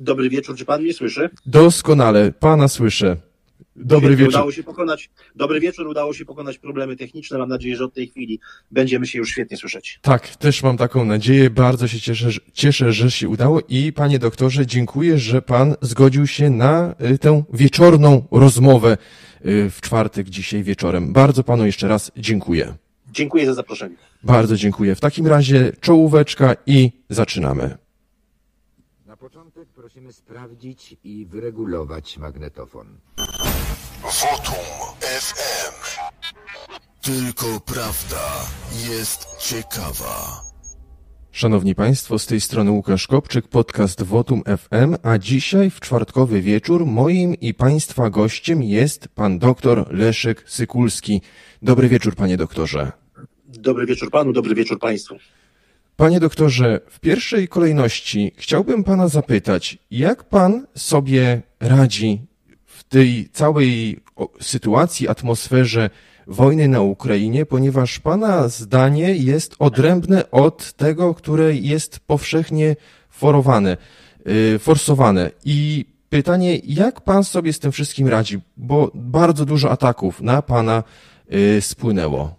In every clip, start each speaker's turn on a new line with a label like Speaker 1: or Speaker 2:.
Speaker 1: Dobry wieczór, czy pan mnie słyszy?
Speaker 2: Doskonale, pana słyszę. Dobry
Speaker 1: Świetnie,
Speaker 2: wieczór.
Speaker 1: Udało się pokonać, dobry wieczór, udało się pokonać problemy techniczne. Mam nadzieję, że od tej chwili będziemy się już świetnie słyszeć.
Speaker 2: Tak, też mam taką nadzieję. Bardzo się cieszę, że- cieszę, że się udało i panie doktorze, dziękuję, że pan zgodził się na y, tę wieczorną rozmowę y, w czwartek dzisiaj wieczorem. Bardzo panu jeszcze raz dziękuję.
Speaker 1: Dziękuję za zaproszenie.
Speaker 2: Bardzo dziękuję. W takim razie czołóweczka i zaczynamy.
Speaker 3: Na początek prosimy sprawdzić i wyregulować magnetofon.
Speaker 4: Wotum FM. Tylko prawda jest ciekawa.
Speaker 2: Szanowni Państwo, z tej strony Łukasz Kopczyk, podcast Votum FM, a dzisiaj w czwartkowy wieczór moim i Państwa gościem jest pan doktor Leszek Sykulski. Dobry wieczór, panie doktorze.
Speaker 1: Dobry wieczór panu, dobry wieczór państwu.
Speaker 2: Panie doktorze, w pierwszej kolejności chciałbym pana zapytać, jak pan sobie radzi w tej całej sytuacji, atmosferze wojny na Ukrainie, ponieważ pana zdanie jest odrębne od tego, które jest powszechnie forowane, yy, forsowane. I pytanie, jak pan sobie z tym wszystkim radzi? Bo bardzo dużo ataków na pana yy, spłynęło.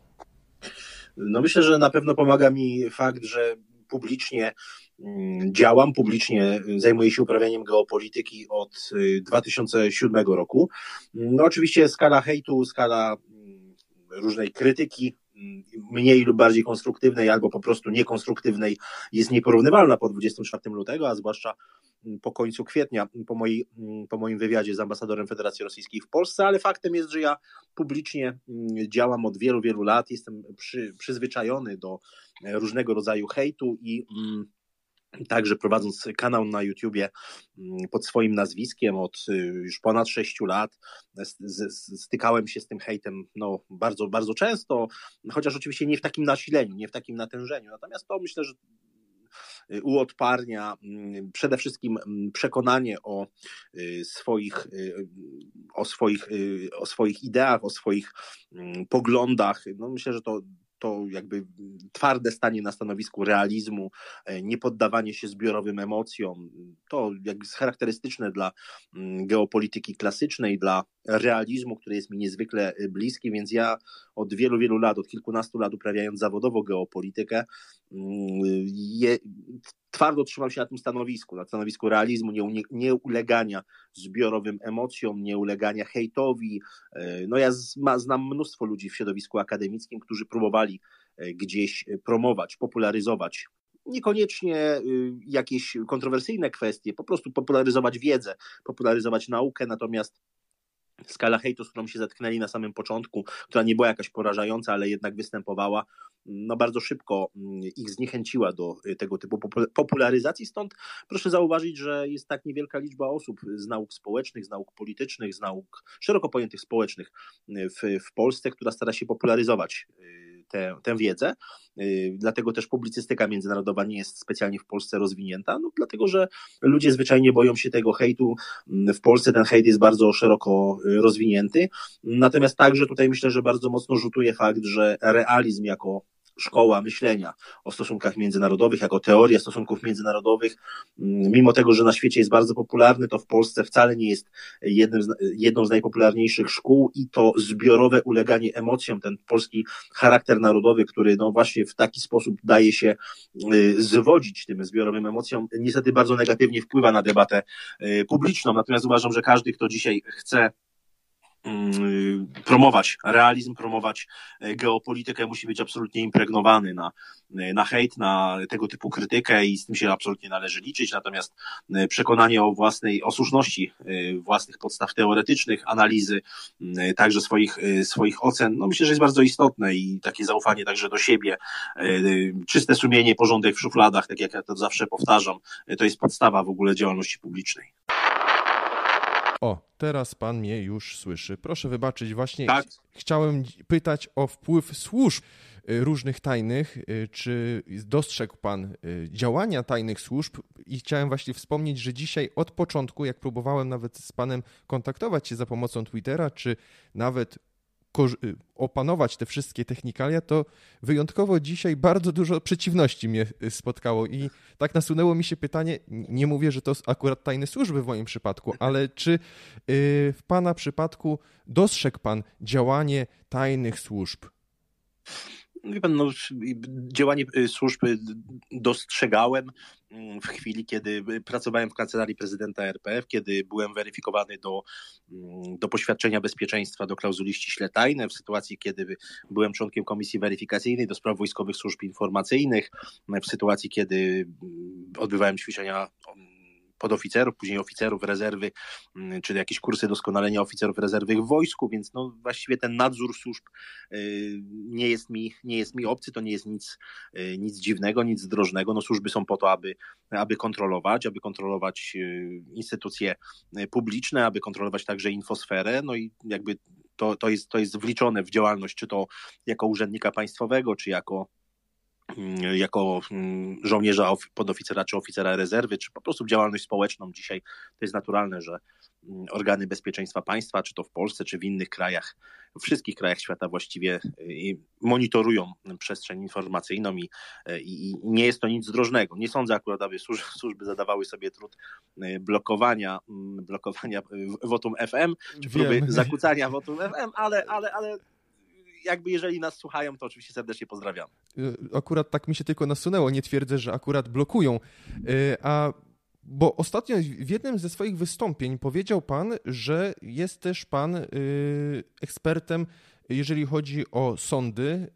Speaker 1: No myślę, że na pewno pomaga mi fakt, że publicznie mm, działam, publicznie zajmuję się uprawianiem geopolityki od y, 2007 roku. No oczywiście skala hejtu, skala mm, różnej krytyki, mm, mniej lub bardziej konstruktywnej albo po prostu niekonstruktywnej jest nieporównywalna po 24 lutego, a zwłaszcza po końcu kwietnia, po, mojej, mm, po moim wywiadzie z ambasadorem Federacji Rosyjskiej w Polsce, ale faktem jest, że ja publicznie mm, działam od wielu, wielu lat, jestem przy, przyzwyczajony do e, różnego rodzaju hejtu i mm, Także prowadząc kanał na YouTubie pod swoim nazwiskiem od y, już ponad sześciu lat, z, stykałem się z tym hejtem no, bardzo, bardzo często, chociaż oczywiście nie w takim nasileniu, nie w takim natężeniu. Natomiast to myślę, że uodparnia mm, przede wszystkim mm, przekonanie o y, swoich, y, o swoich, y, o swoich ideach, o swoich mm, poglądach. No myślę, że to to jakby twarde stanie na stanowisku realizmu, e, nie poddawanie się zbiorowym emocjom, to jakby jest charakterystyczne dla geopolityki klasycznej, dla realizmu, który jest mi niezwykle e, bliski, więc ja od wielu, wielu lat, od kilkunastu lat uprawiając zawodowo geopolitykę, mm, je, twardo trzymam się na tym stanowisku, na stanowisku realizmu, nie, nie, ulegania zbiorowym emocjom, nie ulegania hejtowi. E, No ja znam mnóstwo ludzi w środowisku akademickim, którzy próbowali e, gdzieś promować, popularyzować niekoniecznie y, jakieś kontrowersyjne kwestie, po prostu popularyzować wiedzę, popularyzować naukę, natomiast skala hejtu, z którą się zetknęli na samym początku, która nie była jakaś porażająca, ale jednak występowała, no bardzo szybko mm, ich zniechęciła do y, tego typu popu- popularyzacji. Stąd proszę zauważyć, że jest tak niewielka liczba osób z nauk społecznych, z nauk politycznych, z nauk szeroko pojętych społecznych y, w, w Polsce, która stara się popularyzować y, tę, tę wiedzę. Y, Dlatego też publicystyka międzynarodowa nie jest specjalnie w Polsce rozwinięta, no dlatego że ludzie zwyczajnie boją się tego hejtu. Mm, W Polsce ten hejt jest bardzo szeroko y, rozwinięty. Natomiast także tutaj myślę, że bardzo mocno rzutuje fakt, że realizm jako szkoła myślenia o stosunkach międzynarodowych, jako teoria stosunków międzynarodowych, mm, mimo tego, że na świecie jest bardzo popularny, to w Polsce wcale nie jest jednym z, jedną z najpopularniejszych szkół i to zbiorowe uleganie emocjom, ten polski charakter narodowy, który no właśnie w taki sposób daje się y, zwodzić tym zbiorowym emocjom, niestety bardzo negatywnie wpływa na debatę y, publiczną. Natomiast uważam, że każdy, kto dzisiaj chce promować realizm, promować e, geopolitykę, musi być absolutnie impregnowany na, e, na hejt, na tego typu krytykę i z tym się absolutnie należy liczyć. Natomiast e, przekonanie o własnej, o słuszności własnych podstaw teoretycznych, analizy, także swoich, swoich ocen, no myślę, że jest bardzo istotne i takie zaufanie także do siebie, czyste sumienie, porządek w szufladach, tak jak ja to zawsze powtarzam, to jest podstawa w ogóle działalności publicznej.
Speaker 2: O, teraz pan mnie już słyszy. Proszę wybaczyć, właśnie
Speaker 1: Tak.
Speaker 2: ch- chciałem pytać o wpływ służb y, różnych tajnych. y, Czy dostrzegł pan y, działania tajnych służb? I chciałem właśnie wspomnieć, że dzisiaj od początku, jak próbowałem nawet z panem kontaktować się za pomocą Twittera, czy nawet opanować te wszystkie technikalia, to wyjątkowo dzisiaj bardzo dużo przeciwności mnie spotkało i tak nasunęło mi się pytanie, nie mówię, że to akurat tajne służby w moim przypadku, ale czy w Pana przypadku dostrzegł Pan działanie tajnych służb?
Speaker 1: Wie pan, no, działanie y, służb dostrzegałem mm, w chwili, kiedy pracowałem w kancelarii prezydenta RPF, kiedy byłem weryfikowany do, mm, do poświadczenia bezpieczeństwa do klauzuli ściśle tajne, w sytuacji, kiedy byłem członkiem komisji weryfikacyjnej do spraw wojskowych służb informacyjnych, w sytuacji, kiedy mm, odbywałem ćwiczenia podoficerów, później oficerów rezerwy, mm, czy jakieś kursy doskonalenia oficerów rezerwy w wojsku, więc no właściwie ten nadzór służb y, nie jest mi, nie jest mi obcy, to nie jest nic, y, nic dziwnego, nic zdrożnego. No służby są po to, aby, aby kontrolować, aby kontrolować y, instytucje publiczne, aby kontrolować także infosferę, no i jakby to, to, jest, to jest wliczone w działalność, czy to jako urzędnika państwowego, czy jako jako mm, żołnierza, podoficera czy oficera rezerwy, czy po prostu działalność społeczną dzisiaj, to jest naturalne, że mm, organy bezpieczeństwa państwa, czy to w Polsce, czy w innych krajach, w wszystkich krajach świata właściwie y, monitorują przestrzeń informacyjną i, y, i, nie jest to nic zdrożnego. Nie sądzę akurat, aby służby, służby zadawały sobie trud y, blokowania, blokowania wotum FM, czy próby Wiem. zakłócania wotum FM, ale, ale, ale jakby jeżeli nas słuchają, to oczywiście serdecznie pozdrawiam.
Speaker 2: Y, akurat tak mi się tylko nasunęło, nie twierdzę, że akurat blokują. Y, a bo ostatnio w jednym ze swoich wystąpień powiedział pan, że jest też pan y, ekspertem, jeżeli chodzi o sądy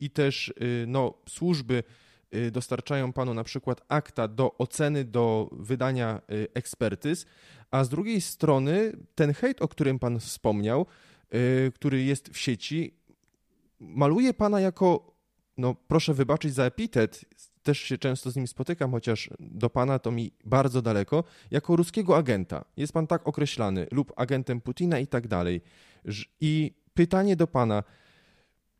Speaker 2: i też no, służby dostarczają panu na przykład akta do oceny, do wydania ekspertyz, a z drugiej strony ten hejt, o którym pan wspomniał, który jest w sieci, maluje pana jako, no proszę wybaczyć za epitet, też się często z nim spotykam, chociaż do pana to mi bardzo daleko, jako ruskiego agenta. Jest pan tak określany, lub agentem Putina i tak dalej. I pytanie do pana,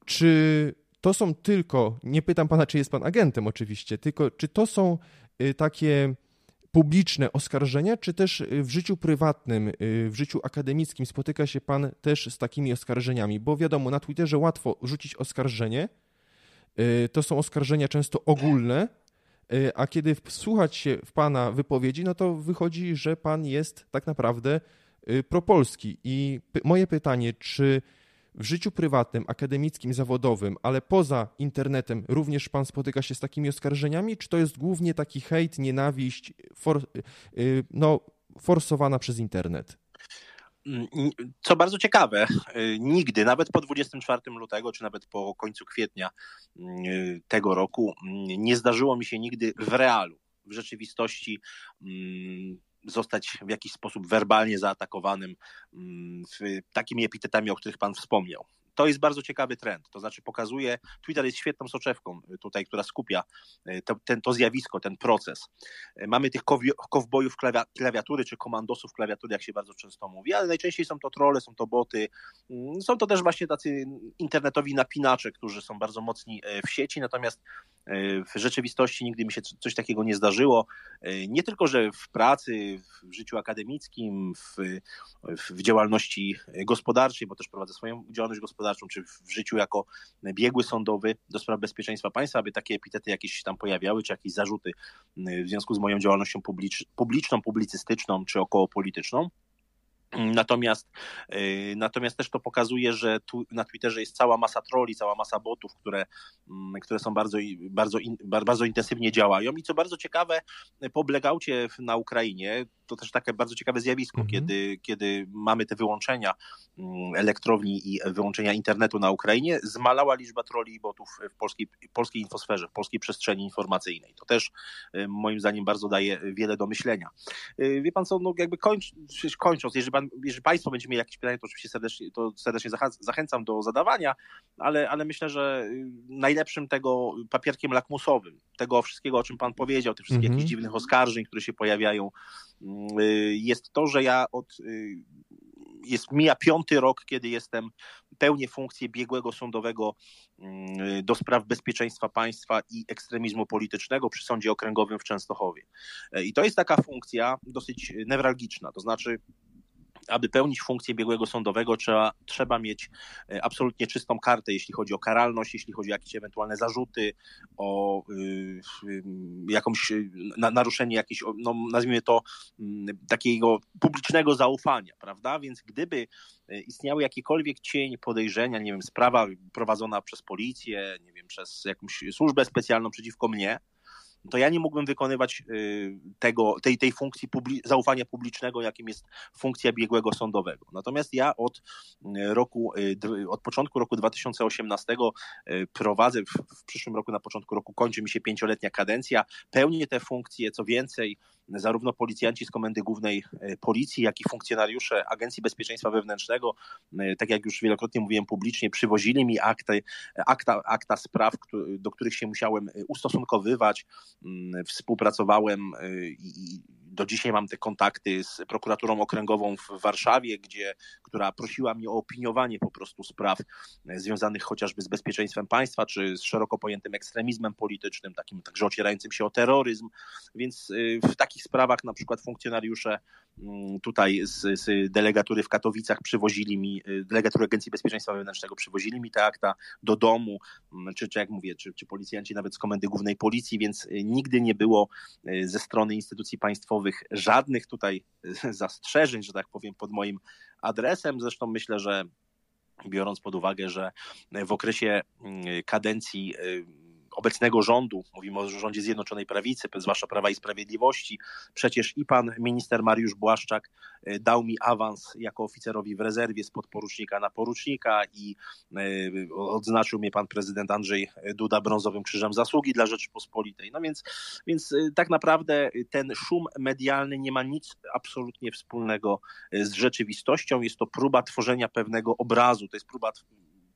Speaker 2: czy to są tylko, nie pytam pana, czy jest pan agentem oczywiście, tylko czy to są y, takie publiczne oskarżenia, czy też y, w życiu prywatnym, y, w życiu akademickim spotyka się Pan też z takimi oskarżeniami? Bo wiadomo, na Twitterze łatwo rzucić oskarżenie, y, to są oskarżenia często ogólne, a kiedy wsłuchać się w Pana wypowiedzi, no to wychodzi, że Pan jest tak naprawdę propolski. I moje pytanie, czy w życiu prywatnym, akademickim, zawodowym, ale poza internetem również pan spotyka się z takimi oskarżeniami, czy to jest głównie taki hejt, nienawiść, for, y, no, forsowana przez internet?
Speaker 1: Mm, co bardzo ciekawe, y, nigdy, nawet po 24 lutego, czy nawet po końcu kwietnia y, tego roku, mm, nie zdarzyło mi się nigdy w realu, w rzeczywistości mm, zostać w jakiś sposób werbalnie zaatakowanym mm, takimi epitetami, o których Pan wspomniał to jest bardzo ciekawy trend. To znaczy pokazuje, Twitter jest świetną soczewką y, tutaj, która skupia y, to, ten, to zjawisko, ten proces. Y, mamy tych kowbojów klawiatury, czy komandosów klawiatury, jak się bardzo często mówi, ale najczęściej są to trolle, są to boty, mm, są to też właśnie tacy internetowi napinacze, którzy są bardzo mocni w sieci, natomiast w rzeczywistości nigdy mi się coś takiego nie zdarzyło. Nie tylko, że w pracy, w życiu akademickim, w, w działalności gospodarczej, bo też prowadzę swoją działalność gospodarczą, czy w życiu jako biegły sądowy do spraw bezpieczeństwa państwa, aby takie epitety jakieś się tam pojawiały, czy jakieś zarzuty w związku z moją działalnością publicz, publiczną, publicystyczną, czy okołopolityczną. Natomiast, y, natomiast też to pokazuje, że tu na Twitterze jest cała masa troli, cała masa botów, które, mm, które są bardzo, bardzo, bardzo intensywnie działają. I co bardzo ciekawe, po blackoutie na Ukrainie, to też takie bardzo ciekawe zjawisko, mhm. kiedy, kiedy mamy te wyłączenia mm, elektrowni i wyłączenia internetu na Ukrainie, zmalała liczba troli i botów w polskiej, polskiej infosferze, w polskiej przestrzeni informacyjnej. To też y, moim zdaniem bardzo daje wiele do myślenia. Y, wie pan co, no jakby kończ, kończąc, jeżeli, pan, jeżeli państwo będzie mieli jakieś pytania, to oczywiście serdecznie, to serdecznie zachęcam do zadawania, ale, ale myślę, że y, najlepszym tego papierkiem lakmusowym, tego wszystkiego, o czym pan powiedział, tych wszystkich mhm. jakichś dziwnych oskarżeń, które się pojawiają, Y, jest to, że ja od y, jest mija piąty rok, kiedy jestem pełnię funkcję biegłego sądowego y, do spraw bezpieczeństwa państwa i ekstremizmu politycznego przy Sądzie Okręgowym w Częstochowie. I to jest taka funkcja dosyć newralgiczna, to znaczy aby pełnić funkcję biegłego sądowego, trzeba, trzeba mieć e, absolutnie czystą kartę, jeśli chodzi o karalność, jeśli chodzi o jakieś ewentualne zarzuty, o y, y, jakąś na, naruszenie jakiegoś, no, nazwijmy to, y, takiego publicznego zaufania, prawda? Więc gdyby e, istniały jakiekolwiek cień podejrzenia, nie wiem, sprawa prowadzona przez policję, nie wiem, przez jakąś służbę specjalną przeciwko mnie, to ja nie mógłbym wykonywać y, tego, tej, tej funkcji publi zaufania publicznego, jakim jest funkcja biegłego sądowego. Natomiast ja od y, roku, y, od początku roku 2018 prowadzę, w przyszłym roku, na początku roku kończy mi się pięcioletnia kadencja, pełnię te funkcje, co więcej, zarówno policjanci z Komendy Głównej Policji, jak i funkcjonariusze Agencji Bezpieczeństwa Wewnętrznego, tak jak już wielokrotnie mówiłem publicznie, przywozili mi akty, akta, akta spraw, do których się musiałem ustosunkowywać, Mm, współpracowałem i do dzisiaj mam te kontakty z prokuraturą okręgową w Warszawie, gdzie, która prosiła mnie o opiniowanie po prostu spraw e, związanych chociażby z bezpieczeństwem państwa, czy z szeroko pojętym ekstremizmem politycznym, takim także ocierającym się o terroryzm. Więc y, w takich sprawach na przykład funkcjonariusze mm, tutaj z, z delegatury w Katowicach przywozili mi, y, delegatury Agencji Bezpieczeństwa Wewnętrznego przywozili mi te akta do domu, mm, czy, czy jak mówię, czy, czy policjanci nawet z Komendy Głównej Policji, więc nigdy nie było ze strony instytucji państwowych żadnych tutaj zastrzeżeń, że tak powiem, pod moim adresem. Zresztą myślę, że biorąc pod uwagę, że w okresie mm, kadencji y, obecnego rządu, mówimy o rządzie Zjednoczonej Prawicy, zwłaszcza Prawa i Sprawiedliwości, przecież i pan minister Mariusz Błaszczak e, dał mi awans jako oficerowi w rezerwie z podporucznika na porucznika i e, odznaczył mnie pan prezydent Andrzej Duda brązowym krzyżem zasługi dla Rzeczypospolitej. No więc, więc e, tak naprawdę ten szum medialny nie ma nic absolutnie wspólnego z rzeczywistością. Jest to próba tworzenia pewnego obrazu, to jest próba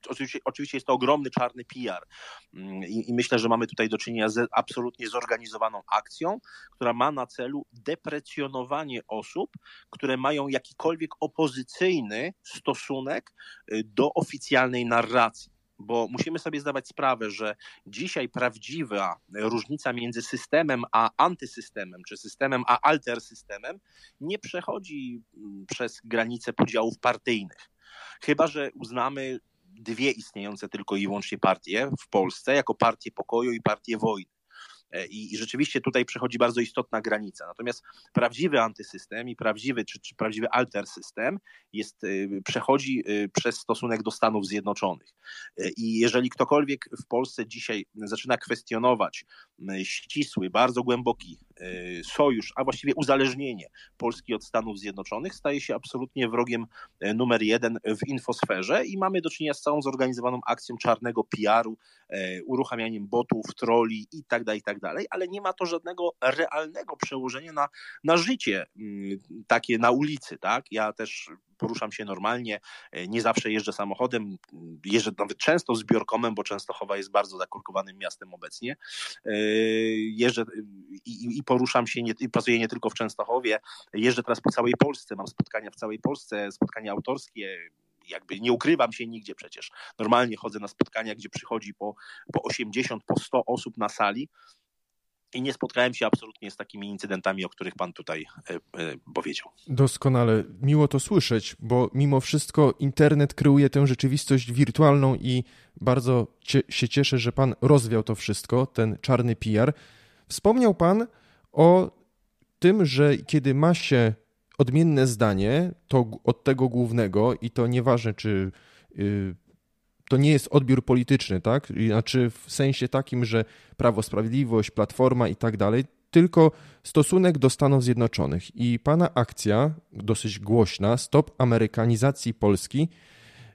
Speaker 1: oczywiście, oczywiście jest to ogromny czarny PR mm, I, i myślę, że mamy tutaj do czynienia z absolutnie zorganizowaną akcją, która ma na celu deprecjonowanie osób, które mają jakikolwiek opozycyjny stosunek y, do oficjalnej narracji bo musimy sobie zdawać sprawę, że dzisiaj prawdziwa różnica między systemem a antysystemem, czy systemem a altersystemem, nie przechodzi mm, przez granice podziałów partyjnych. Chyba, że uznamy dwie istniejące tylko i wyłącznie partie w Polsce, jako partię pokoju i partię wojny. E, I, I, rzeczywiście tutaj przechodzi bardzo istotna granica. Natomiast prawdziwy antysystem i prawdziwy, czy, czy prawdziwy alter system jest, y, przechodzi y, przez stosunek do Stanów Zjednoczonych. E, I jeżeli ktokolwiek w Polsce dzisiaj zaczyna kwestionować ścisły, bardzo głęboki sojusz, a właściwie uzależnienie Polski od Stanów Zjednoczonych, staje się absolutnie wrogiem e, numer jeden w infosferze i mamy do czynienia z całą zorganizowaną akcją czarnego PR-u, uruchamianiem botów, troli i tak dalej, tak dalej, ale nie ma to żadnego realnego przełożenia na, na życie mm, takie na ulicy, tak? Ja też poruszam się normalnie, e, nie zawsze jeżdżę samochodem, jeżdżę nawet często zbiorkomem, bo Częstochowa jest bardzo zakorkowanym miastem obecnie. E, jeżdżę i, i poruszam się, nie, i pracuję nie tylko w Częstochowie, jeżdżę teraz po całej Polsce, mam spotkania w całej Polsce, spotkania autorskie, jakby nie ukrywam się nigdzie przecież. Normalnie chodzę na spotkania, gdzie przychodzi po, po 80, po 100 osób na sali i nie spotkałem się absolutnie z takimi incydentami, o których Pan tutaj e, e, powiedział.
Speaker 2: Doskonale. Miło to słyszeć, bo mimo wszystko internet kreuje tę rzeczywistość wirtualną i bardzo się cieszę, że Pan rozwiał to wszystko, ten czarny PR. Wspomniał Pan o tym, że kiedy ma się odmienne zdanie to od tego głównego i to nieważne, czy y, to nie jest odbiór polityczny, tak? Znaczy w sensie takim, że Prawo Sprawiedliwość, Platforma i tak dalej, tylko stosunek do Stanów Zjednoczonych. I pana akcja, dosyć głośna, Stop Amerykanizacji Polski,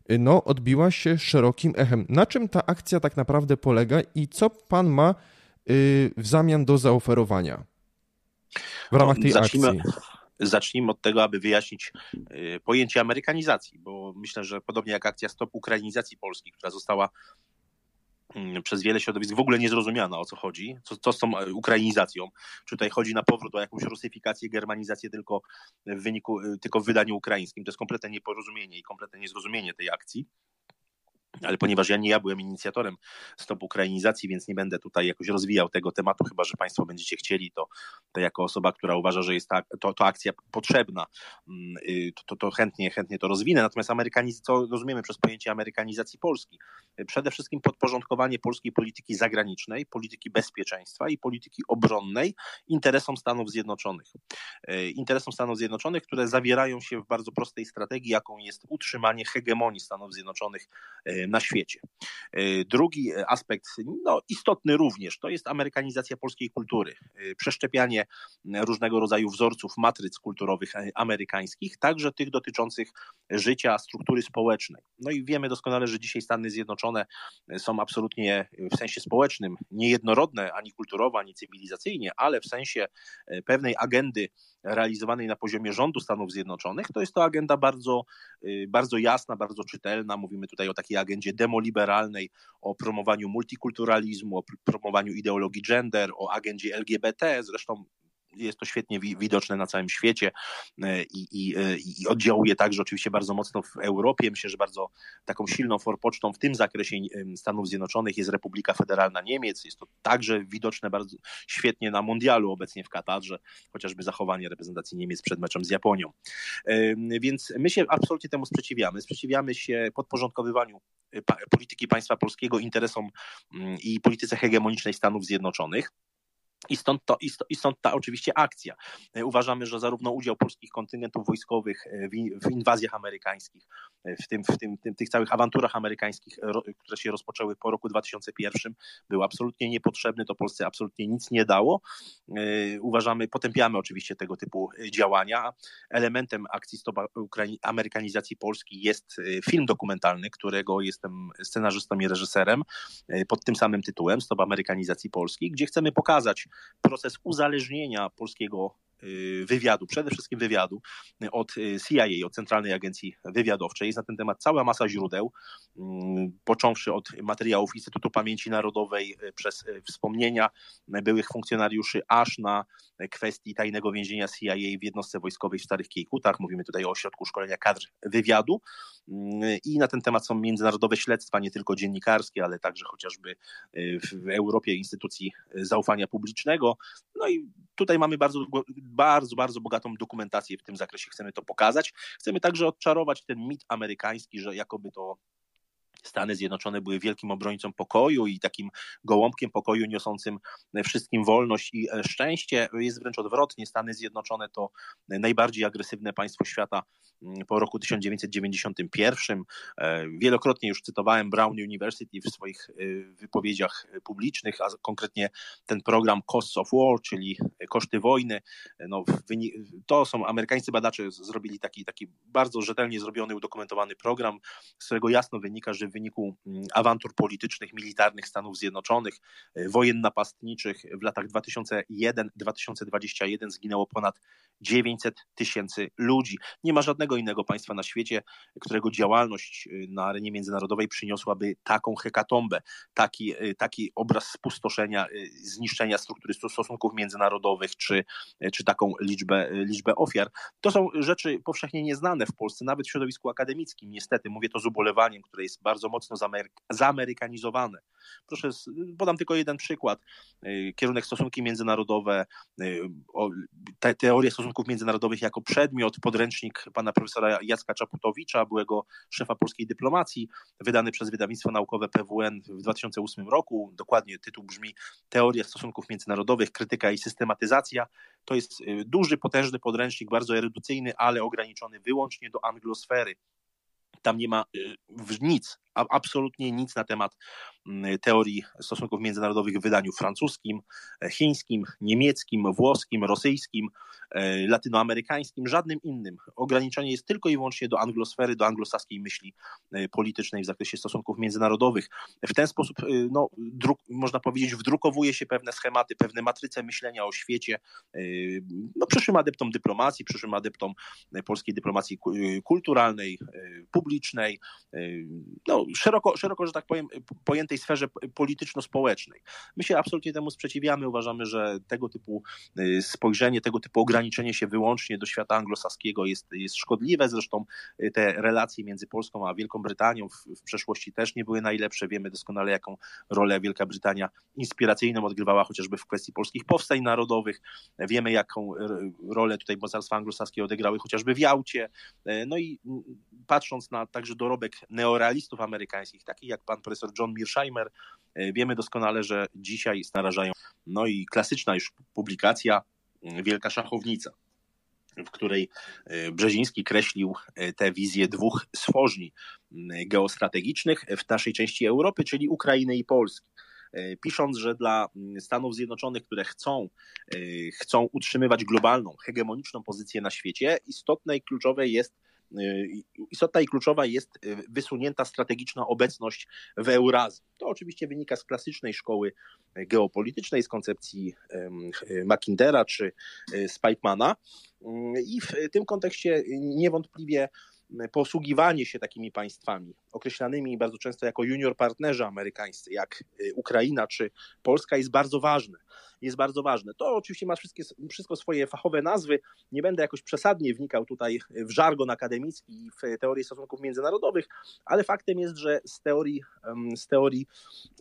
Speaker 2: no, odbiła się szerokim echem. Na czym ta akcja tak naprawdę polega i co pan ma y, w zamian do zaoferowania w ramach tej zacznijmy, akcji?
Speaker 1: Zacznijmy od tego, aby wyjaśnić y, pojęcie amerykanizacji, bo myślę, że podobnie jak akcja Stop Ukrainizacji Polski, która została mm, przez wiele środowisk w ogóle niezrozumiana o co chodzi, co, co z tą e, ukrainizacją. Czy tutaj chodzi na powrót o jakąś rusyfikację, germanizację tylko w wyniku, y, tylko w wydaniu ukraińskim. To jest kompletne nieporozumienie i kompletne niezrozumienie tej akcji. Ale ponieważ ja nie ja byłem inicjatorem stop ukrainizacji, więc nie będę tutaj jakoś rozwijał tego tematu, chyba że Państwo będziecie chcieli, to, to jako osoba, która uważa, że jest ta, to, to akcja potrzebna, mm, y, to, to, to chętnie, chętnie to rozwinę. Natomiast amerykaniz- co rozumiemy przez pojęcie amerykanizacji Polski? Przede wszystkim podporządkowanie polskiej polityki zagranicznej, polityki bezpieczeństwa i polityki obronnej interesom Stanów Zjednoczonych. Y, interesom Stanów Zjednoczonych, które zawierają się w bardzo prostej strategii, jaką jest utrzymanie hegemonii Stanów Zjednoczonych y, na świecie. E, drugi aspekt, no, istotny również, to jest amerykanizacja polskiej kultury. E, przeszczepianie różnego rodzaju wzorców, matryc kulturowych e, amerykańskich, także tych dotyczących życia, struktury społecznej. No i wiemy doskonale, że dzisiaj Stany Zjednoczone są absolutnie w sensie społecznym niejednorodne ani kulturowo, ani cywilizacyjnie, ale w sensie pewnej agendy realizowanej na poziomie rządu Stanów Zjednoczonych, to jest to agenda bardzo, bardzo jasna, bardzo czytelna. Mówimy tutaj o takiej agendzie agendzie demoliberalnej, o promowaniu multikulturalizmu, o promowaniu ideologii gender, o agendzie LGBT. Zresztą jest to świetnie widoczne na całym świecie e, i, i, e, i, oddziałuje także oczywiście bardzo mocno w Europie. Myślę, że bardzo taką silną forpocztą w tym zakresie Stanów Zjednoczonych jest Republika Federalna Niemiec. Jest to także widoczne bardzo świetnie na mundialu obecnie w Katarze, chociażby zachowanie reprezentacji Niemiec przed meczem z Japonią. E, więc my się absolutnie temu sprzeciwiamy. Sprzeciwiamy się podporządkowywaniu polityki państwa polskiego interesom mm, i polityce hegemonicznej Stanów Zjednoczonych. I stąd, to, i stąd ta oczywiście akcja. E, uważamy, że zarówno udział polskich kontyngentów wojskowych e, w, inwazjach amerykańskich, e, w, tym, w tym, tym, tych całych awanturach amerykańskich, które się rozpoczęły po roku 2001, był absolutnie niepotrzebny, to Polsce absolutnie nic nie dało. Uważamy, potępiamy oczywiście tego typu działania. Elementem akcji Stop Amerykanizacji Polski jest film dokumentalny, którego jestem scenarzystą i reżyserem pod tym samym tytułem Stop Amerykanizacji Polski, gdzie chcemy pokazać proces uzależnienia polskiego wywiadu, przede wszystkim wywiadu od y, CIA, od Centralnej Agencji Wywiadowczej. Jest na ten temat cała masa źródeł, mm, począwszy od materiałów Instytutu Pamięci Narodowej, y, przez wspomnienia byłych funkcjonariuszy, aż na kwestii tajnego więzienia CIA w jednostce wojskowej w Starych Kiejkutach. Mówimy tutaj o ośrodku szkolenia kadr wywiadu mm, i na ten temat są międzynarodowe śledztwa, nie tylko dziennikarskie, ale także chociażby w Europie instytucji zaufania publicznego. No i tutaj mamy bardzo bardzo, bardzo bogatą dokumentację w tym zakresie. Chcemy to pokazać. Chcemy także odczarować ten mit amerykański, że jakoby to Stany Zjednoczone były wielkim obrońcą pokoju i takim gołąbkiem pokoju niosącym wszystkim wolność i e, szczęście. Jest wręcz odwrotnie. Stany Zjednoczone to najbardziej agresywne państwo świata mm, po roku 1991. E, wielokrotnie już cytowałem Brown University w swoich e, wypowiedziach publicznych, a konkretnie ten program Costs of War, czyli koszty wojny. No, to są amerykańscy badacze zrobili taki, taki bardzo rzetelnie zrobiony, udokumentowany program, z którego jasno wynika, że w wyniku mm, awantur politycznych, militarnych Stanów Zjednoczonych, e, wojen napastniczych w latach 2001-2021 zginęło ponad 900 tysięcy ludzi. Nie ma żadnego innego państwa na świecie, którego działalność e, na arenie międzynarodowej przyniosłaby taką hekatombę, taki, e, taki obraz spustoszenia, zniszczenia struktury stosunków międzynarodowych, czy, czy taką liczbę, liczbę ofiar. To są rzeczy powszechnie nieznane w Polsce, nawet w środowisku akademickim. Niestety, mówię to z ubolewaniem, które jest bardzo bardzo mocno zaamerykanizowane. Proszę, podam tylko jeden przykład. Y, kierunek stosunki międzynarodowe, y, te, teoria stosunków międzynarodowych jako przedmiot, podręcznik pana profesora Jacka Czaputowicza, byłego szefa polskiej dyplomacji, wydany przez wydawnictwo naukowe PWN w 2008 roku. Dokładnie tytuł brzmi Teoria stosunków międzynarodowych, krytyka i systematyzacja. To jest y, duży, potężny podręcznik, bardzo erudycyjny, ale ograniczony wyłącznie do anglosfery. Tam nie ma nic, absolutnie nic na temat mm, teorii stosunków międzynarodowych w wydaniu francuskim, e, chińskim, niemieckim, włoskim, rosyjskim, e, latynoamerykańskim, żadnym innym. Ograniczenie jest tylko i wyłącznie do anglosfery, do anglosaskiej myśli e, politycznej w zakresie stosunków międzynarodowych. W ten sposób, no, druk, można powiedzieć, wdrukowuje się pewne schematy, pewne matryce myślenia o świecie, no, przyszłym adeptom dyplomacji, przyszłym adeptom polskiej dyplomacji kulturalnej, publicznej, no, szeroko, szeroko, że tak powiem, pojętej sferze polityczno-społecznej. My się absolutnie temu sprzeciwiamy, uważamy, że tego typu spojrzenie, tego typu ograniczenie się wyłącznie do świata anglosaskiego jest, jest szkodliwe, zresztą te relacje między Polską a Wielką Brytanią w, w przeszłości też nie były najlepsze, wiemy doskonale jaką rolę Wielka Brytania inspiracyjną odgrywała chociażby w kwestii polskich powstań narodowych, wiemy jaką rolę tutaj mocarstwa anglosaskie odegrały chociażby w Jałcie, no i patrząc na także dorobek neorealistów amerykańskich, takich jak pan profesor John Mearsheimer, e, wiemy doskonale, że dzisiaj narażają, no i klasyczna już publikacja mm, Wielka Szachownica, w której e, Brzeziński kreślił e, tę wizję dwóch mm, geostrategicznych w naszej części Europy, czyli Ukrainy i Polski. Pisząc, że dla Stanów Zjednoczonych, które chcą, chcą utrzymywać globalną, hegemoniczną pozycję na świecie, istotne i kluczowe jest istotna i kluczowa jest y, wysunięta strategiczna obecność w Eurazji. To oczywiście wynika z klasycznej szkoły geopolitycznej, z koncepcji Mackindera czy y, Spikemana. I w tym kontekście niewątpliwie posługiwanie się takimi państwami, określanymi bardzo często jako junior partnerzy amerykańscy, jak Ukraina czy Polska, jest bardzo ważne jest bardzo ważne. To oczywiście ma wszystkie, wszystko swoje fachowe nazwy. Nie będę jakoś przesadnie wnikał tutaj w żargon akademicki i w teorię stosunków międzynarodowych, ale faktem jest, że z teorii, z teorii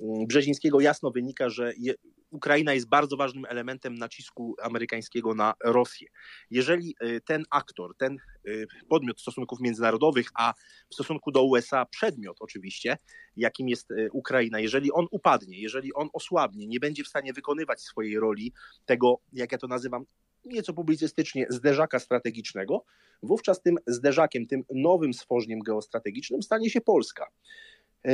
Speaker 1: mm, Brzezińskiego jasno wynika, że Ukraina jest bardzo ważnym elementem nacisku amerykańskiego na Rosję. Jeżeli y, ten aktor, ten y, podmiot stosunków międzynarodowych, a w stosunku do USA przedmiot oczywiście, jakim jest y, Ukraina, jeżeli on upadnie, jeżeli on osłabnie, nie będzie w stanie wykonywać swojej roli, tego, jak ja to nazywam, nieco publicystycznie, zderzaka strategicznego, wówczas tym zderzakiem, tym nowym stworzeniem geostrategicznym stanie się Polska.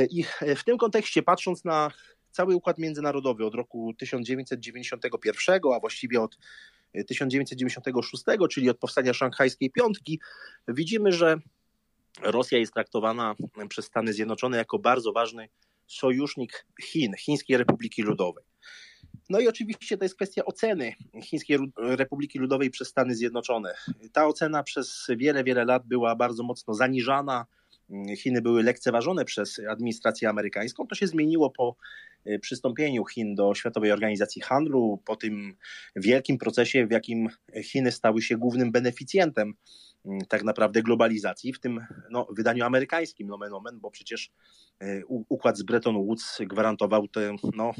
Speaker 1: I w tym kontekście, patrząc na cały układ międzynarodowy od roku 1991, a właściwie od 1996, czyli od powstania szanghajskiej piątki, widzimy, że Rosja jest traktowana przez Stany Zjednoczone jako bardzo ważny sojusznik Chin, Chińskiej Republiki Ludowej. No i oczywiście to jest kwestia oceny Chińskiej Republiki Ludowej przez Stany Zjednoczone. Ta ocena przez wiele, wiele lat była bardzo mocno zaniżana. Chiny były lekceważone przez administrację amerykańską. To się zmieniło po Y, przystąpieniu Chin do Światowej Organizacji Handlu, po tym wielkim procesie, w jakim Chiny stały się głównym beneficjentem mm, tak naprawdę globalizacji, w tym no, wydaniu amerykańskim, nomen omen, bo przecież y, układ z Bretton Woods gwarantował tę no,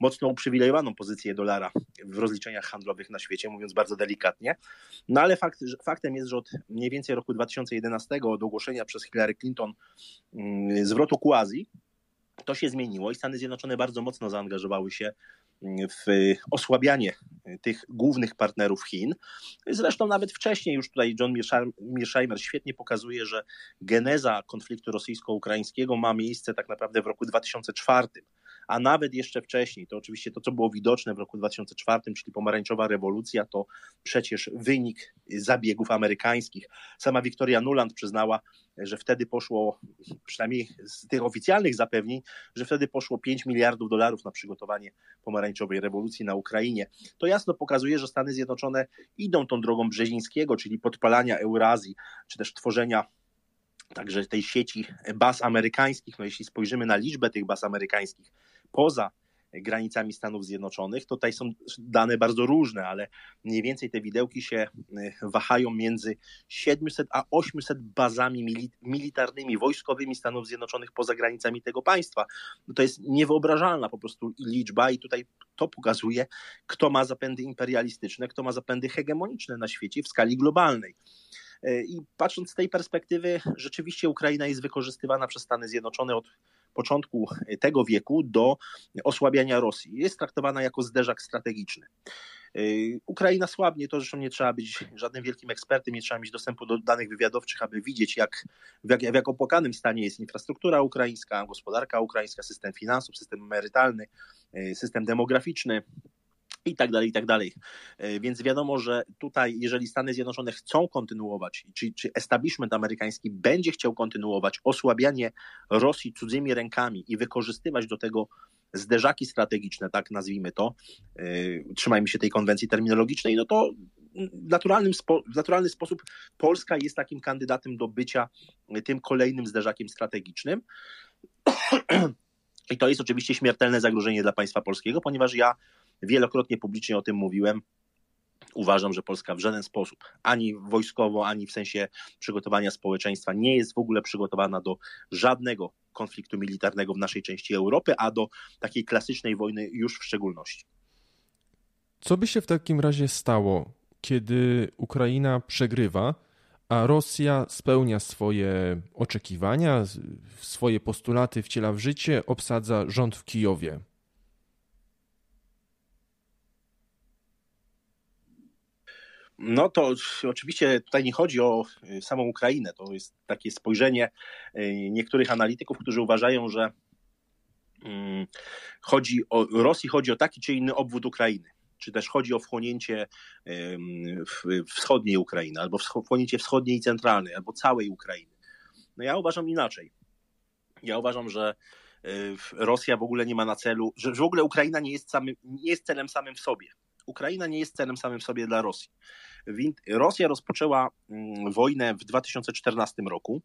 Speaker 1: mocno uprzywilejowaną pozycję dolara w rozliczeniach handlowych na świecie, mówiąc bardzo delikatnie. No ale fakt, faktem jest, że od mniej więcej roku 2011 od ogłoszenia przez Hillary Clinton mm, zwrotu ku Azji, to się zmieniło i Stany Zjednoczone bardzo mocno zaangażowały się w osłabianie tych głównych partnerów Chin. Zresztą nawet wcześniej już tutaj John Mearsheimer świetnie pokazuje, że geneza konfliktu rosyjsko-ukraińskiego ma miejsce tak naprawdę w roku 2004 a nawet jeszcze wcześniej, to oczywiście to, co było widoczne w roku 2004, czyli pomarańczowa rewolucja, to przecież wynik zabiegów amerykańskich. Sama Victoria Nuland przyznała, że wtedy poszło, przynajmniej z tych oficjalnych zapewnień, że wtedy poszło 5 miliardów dolarów na przygotowanie pomarańczowej rewolucji na Ukrainie. To jasno pokazuje, że Stany Zjednoczone idą tą drogą Brzezińskiego, czyli podpalania Eurazji, czy też tworzenia także tej sieci baz amerykańskich, no jeśli spojrzymy na liczbę tych baz amerykańskich poza granicami Stanów Zjednoczonych. Tutaj są dane bardzo różne, ale mniej więcej te widełki się e, wahają między 700 a 800 bazami militarnymi, wojskowymi Stanów Zjednoczonych poza granicami tego państwa. No to jest niewyobrażalna po prostu liczba i tutaj to pokazuje, kto ma zapędy imperialistyczne, kto ma zapędy hegemoniczne na świecie w skali globalnej. E, I patrząc z tej perspektywy, rzeczywiście Ukraina jest wykorzystywana przez Stany Zjednoczone od początku tego wieku do osłabiania Rosji. Jest traktowana jako zderzak strategiczny. Y, Ukraina słabnie, to zresztą nie trzeba być żadnym wielkim ekspertem, nie trzeba mieć dostępu do danych wywiadowczych, aby widzieć, jak, w, jak, w jak opłakanym stanie jest infrastruktura ukraińska, gospodarka ukraińska, system finansów, system emerytalny, y, system demograficzny i tak dalej, i tak dalej. E, więc wiadomo, że tutaj, jeżeli Stany Zjednoczone chcą kontynuować, czy, czy establishment amerykański będzie chciał kontynuować osłabianie Rosji cudzymi rękami i wykorzystywać do tego zderzaki strategiczne, tak nazwijmy to, yy, trzymajmy się tej konwencji terminologicznej, no to naturalnym spo, w naturalny sposób Polska jest takim kandydatem do bycia tym kolejnym zderzakiem strategicznym. I to jest oczywiście śmiertelne zagrożenie dla państwa polskiego, ponieważ ja wielokrotnie publicznie o tym mówiłem. Uważam, że Polska w żaden sposób, ani wojskowo, ani w sensie przygotowania społeczeństwa, nie jest w ogóle przygotowana do żadnego konfliktu militarnego w naszej części Europy, a do takiej klasycznej wojny już w szczególności.
Speaker 2: Co by się w takim razie stało, kiedy Ukraina przegrywa, a Rosja spełnia swoje oczekiwania, swoje postulaty wciela w życie, obsadza rząd w Kijowie?
Speaker 1: No to oczywiście tutaj nie chodzi o y, samą Ukrainę. To jest takie spojrzenie y, niektórych analityków, którzy uważają, że mm, chodzi o Rosji chodzi o taki czy inny obwód Ukrainy. Czy też chodzi o wchłonięcie wschodniej Ukrainy, albo wchłonięcie wschodniej i centralnej, albo całej Ukrainy. No ja uważam inaczej. Ja uważam, że y, Rosja w ogóle nie ma na celu, że w ogóle Ukraina nie jest, samym, nie jest celem samym w sobie. Ukraina nie jest celem samym w sobie dla Rosji. Rosja rozpoczęła mm, wojnę w 2014 roku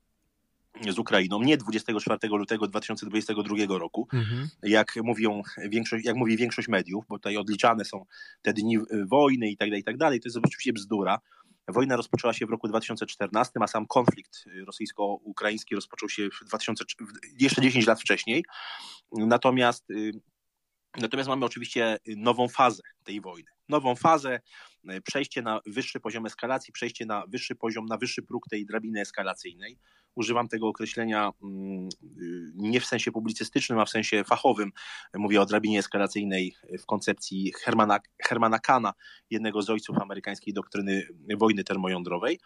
Speaker 1: z Ukrainą, nie 24 lutego 2022 roku, mhm. jak, mówią większość, jak mówi większość mediów, bo tutaj odliczane są te dni wojny i tak dalej, i tak dalej. To jest oczywiście bzdura. Wojna rozpoczęła się w roku 2014, a sam konflikt rosyjsko-ukraiński rozpoczął się w 2000, jeszcze 10 lat wcześniej. Natomiast y, Natomiast mamy oczywiście nową fazę tej wojny. Nową fazę, e, przejście na wyższy poziom eskalacji, przejście na wyższy poziom, na wyższy próg tej drabiny eskalacyjnej. Używam tego określenia mm, y, nie w sensie publicystycznym, a w sensie fachowym. Mówię o drabinie eskalacyjnej w koncepcji Hermana, Hermana Kana, jednego z ojców amerykańskiej doktryny wojny termojądrowej.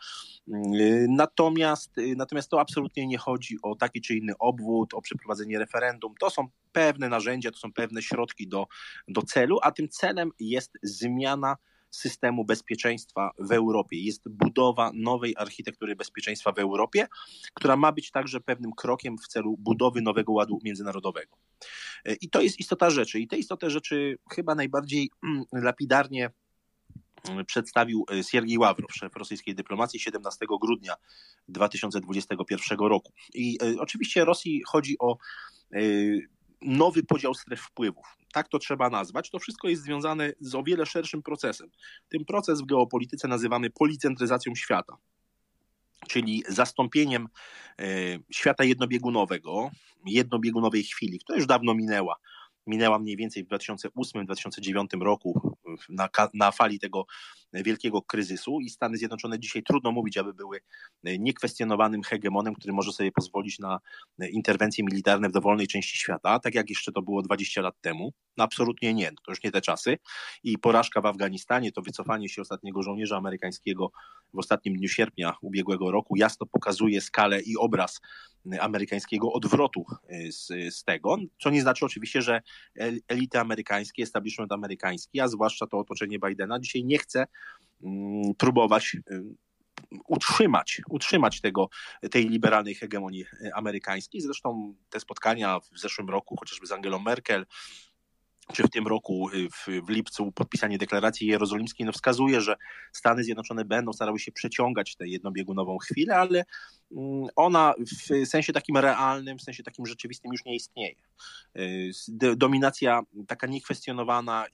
Speaker 1: Y, natomiast, y, natomiast to absolutnie nie chodzi o taki czy inny obwód, o przeprowadzenie referendum. To są pewne narzędzia, to są pewne środki do, do celu, a tym celem jest zmiana systemu bezpieczeństwa w Europie. Jest budowa nowej architektury bezpieczeństwa w Europie, która ma być także pewnym krokiem w celu budowy nowego ładu międzynarodowego. I to jest istota rzeczy. I te istotę rzeczy chyba najbardziej mm, lapidarnie mm, przedstawił e, Siergiej Ławrow, szef rosyjskiej dyplomacji 17 grudnia 2021 roku. I e, oczywiście Rosji chodzi o e, nowy podział stref wpływów. Tak to trzeba nazwać. To wszystko jest związane z o wiele szerszym procesem. Ten proces w geopolityce nazywamy policentryzacją świata czyli zastąpieniem e, świata jednobiegunowego, jednobiegunowej chwili, która już dawno minęła, minęła mniej więcej w 2008-2009 roku na, na fali tego wielkiego kryzysu i Stany Zjednoczone dzisiaj trudno mówić, aby były niekwestionowanym hegemonem, który może sobie pozwolić na interwencje militarne w dowolnej części świata, tak jak jeszcze to było 20 lat temu. No absolutnie nie, to już nie te czasy. I porażka w Afganistanie, to wycofanie się ostatniego żołnierza amerykańskiego w ostatnim dniu sierpnia ubiegłego roku jasno pokazuje skalę i obraz amerykańskiego odwrotu z, z tego, co nie znaczy oczywiście, że elity amerykańskie, establishment amerykański, a zwłaszcza to otoczenie Bidena dzisiaj nie chce mm, próbować y, utrzymać, utrzymać tego, tej liberalnej hegemonii amerykańskiej. Zresztą te spotkania w zeszłym roku, chociażby z Angelą Merkel, czy w tym roku, y, w, w, lipcu, podpisanie deklaracji jerozolimskiej, no wskazuje, że Stany Zjednoczone będą starały się przeciągać tę jednobiegunową chwilę, ale mm, ona w sensie takim realnym, w sensie takim rzeczywistym już nie istnieje. Y, dominacja taka niekwestionowana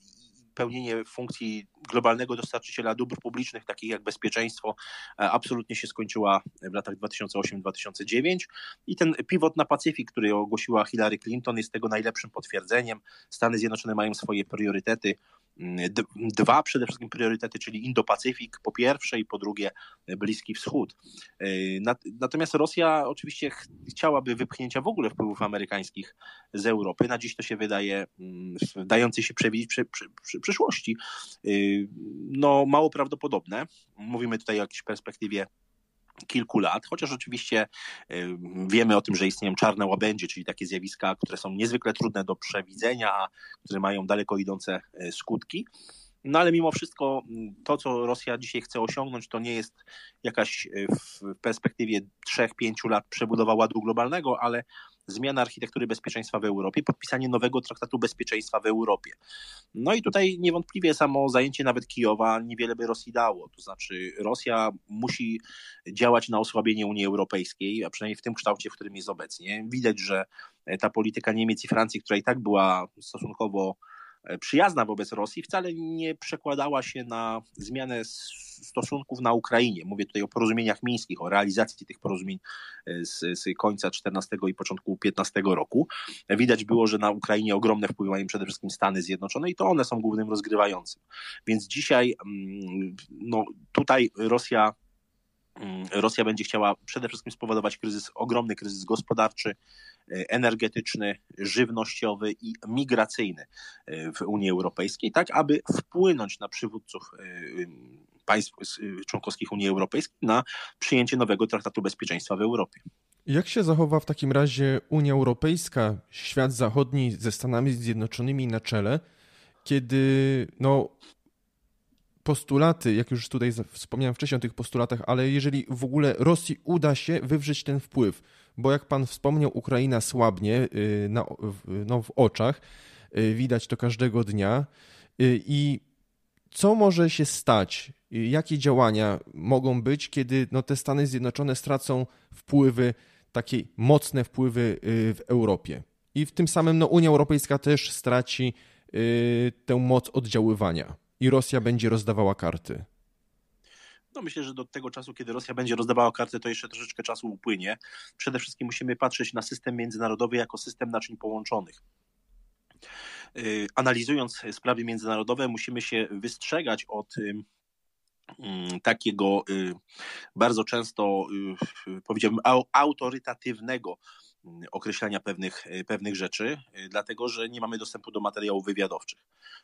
Speaker 1: pełnienie funkcji globalnego dostarczyciela dóbr publicznych, takich jak bezpieczeństwo, e, absolutnie się skończyła w latach 2008-2009 i ten pivot na Pacyfik, który ogłosiła Hillary Clinton jest tego najlepszym potwierdzeniem. Stany Zjednoczone mają swoje priorytety dwa przede wszystkim priorytety, czyli Indo-Pacyfik po pierwsze i po drugie Bliski Wschód. E, natomiast Rosja oczywiście chciałaby wypchnięcia w ogóle wpływów amerykańskich z Europy. Na dziś to się wydaje mm, dający się przewidzieć przy, przy, przy przyszłości e, no mało prawdopodobne. Mówimy tutaj o jakiejś perspektywie kilku lat, chociaż oczywiście wiemy o tym, że istnieją czarne łabędzie, czyli takie zjawiska, które są niezwykle trudne do przewidzenia, które mają daleko idące y, skutki. No ale mimo wszystko to, co Rosja dzisiaj chce osiągnąć, to nie jest jakaś w perspektywie 3-5 lat przebudowa ładu globalnego, ale zmiana architektury bezpieczeństwa w Europie, podpisanie nowego traktatu bezpieczeństwa w Europie. No i tutaj niewątpliwie samo zajęcie nawet Kijowa niewiele by Rosji dało. To znaczy Rosja musi działać na osłabienie Unii Europejskiej, a przynajmniej w tym kształcie, w którym jest obecnie. Widać, że ta polityka Niemiec i Francji, która i tak była stosunkowo przyjazna wobec Rosji wcale nie przekładała się na zmianę stosunków na Ukrainie. Mówię tutaj o porozumieniach mińskich, o realizacji tych porozumień e, z, z końca XIV i początku XV roku. Widać było, że na Ukrainie ogromne wpływy mają przede wszystkim Stany Zjednoczone i to one są głównym rozgrywającym. Więc dzisiaj mm, no, tutaj Rosja Mm, Rosja będzie chciała przede wszystkim spowodować kryzys, ogromny kryzys gospodarczy, e, energetyczny, żywnościowy i migracyjny e, w Unii Europejskiej, tak aby wpłynąć na przywódców e, państw członkowskich Unii Europejskiej na przyjęcie nowego traktatu bezpieczeństwa w Europie.
Speaker 2: Jak się zachowa w takim razie Unia Europejska, świat zachodni ze Stanami Zjednoczonymi na czele, kiedy no, postulaty, jak już tutaj wspomniałem wcześniej o tych postulatach, ale jeżeli w ogóle Rosji uda się wywrzeć ten wpływ, bo jak pan wspomniał, Ukraina słabnie y, na, no, w oczach, y, widać to każdego dnia y, i co może się stać? Jakie działania mogą być, kiedy no, te Stany Zjednoczone stracą wpływy, takie mocne wpływy w Europie? I w tym samym no, Unia Europejska też straci tę moc oddziaływania i Rosja będzie rozdawała karty?
Speaker 1: No myślę, że do tego czasu, kiedy Rosja będzie rozdawała karty, to jeszcze troszeczkę czasu upłynie. Przede wszystkim musimy patrzeć na system międzynarodowy jako system naczyń połączonych. Y, analizując sprawy międzynarodowe, musimy się wystrzegać od mm, takiego y, bardzo często, y, powiedziałbym, autorytatywnego określania pewnych, pewnych rzeczy, dlatego że nie mamy dostępu do materiałów wywiadowczych.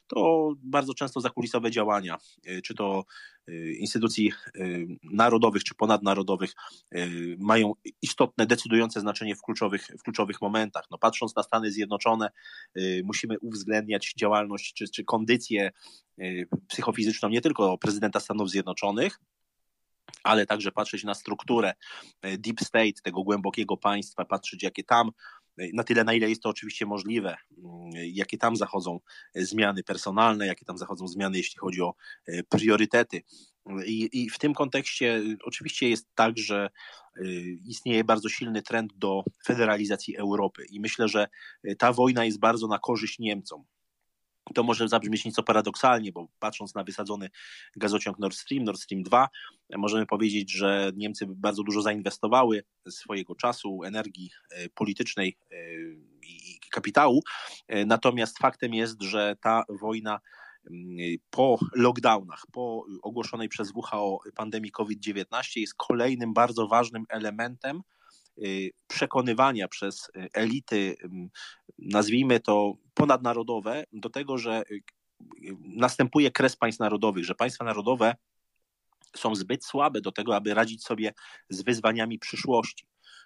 Speaker 1: To bardzo często zakulisowe działania, czy to instytucji narodowych czy ponadnarodowych mają istotne, decydujące znaczenie w kluczowych, w kluczowych momentach. No, patrząc na Stany Zjednoczone, musimy uwzględniać działalność czy, czy kondycję psychofizyczną nie tylko prezydenta Stanów Zjednoczonych, ale także patrzeć na strukturę e, deep state, tego głębokiego państwa, patrzeć jakie tam, e, na tyle na ile jest to oczywiście możliwe, mm, jakie tam zachodzą e, zmiany personalne, jakie tam zachodzą zmiany, jeśli chodzi o priorytety. I, I, w tym kontekście oczywiście jest tak, że istnieje bardzo silny trend do federalizacji Europy i myślę, że ta wojna jest bardzo na korzyść Niemcom. To może zabrzmieć nieco paradoksalnie, bo patrząc na wysadzony gazociąg Nord Stream, Nord Stream 2, możemy powiedzieć, że Niemcy bardzo dużo zainwestowały swojego czasu, energii e, politycznej e, i kapitału. E, natomiast faktem jest, że ta wojna po lockdownach, po ogłoszonej przez WHO pandemii COVID-19 jest kolejnym bardzo ważnym elementem przekonywania przez y, elity, nazwijmy to ponadnarodowe, do tego, że y, następuje kres państw narodowych, że państwa narodowe są zbyt słabe do tego, aby radzić sobie z wyzwaniami przyszłości.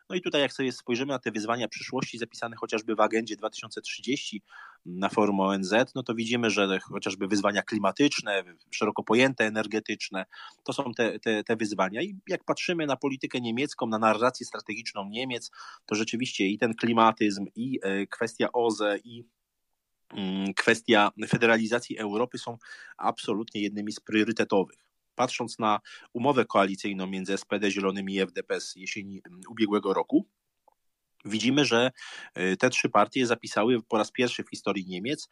Speaker 1: No i tutaj, jak sobie spojrzymy na te wyzwania przyszłości zapisane chociażby w agendzie 2030 na forum ONZ, no to widzimy, że chociażby wyzwania klimatyczne, szeroko pojęte energetyczne, to są te, te, te wyzwania. I jak patrzymy na politykę niemiecką, na narrację strategiczną Niemiec, to rzeczywiście i ten klimatyzm, i e, kwestia OZE, i mm, kwestia federalizacji Europy są absolutnie jednymi z priorytetowych patrząc na umowę koalicyjną między SPD, Zielonymi i FDP z jesieni ubiegłego roku, widzimy, że y, te trzy partie zapisały po raz pierwszy w historii Niemiec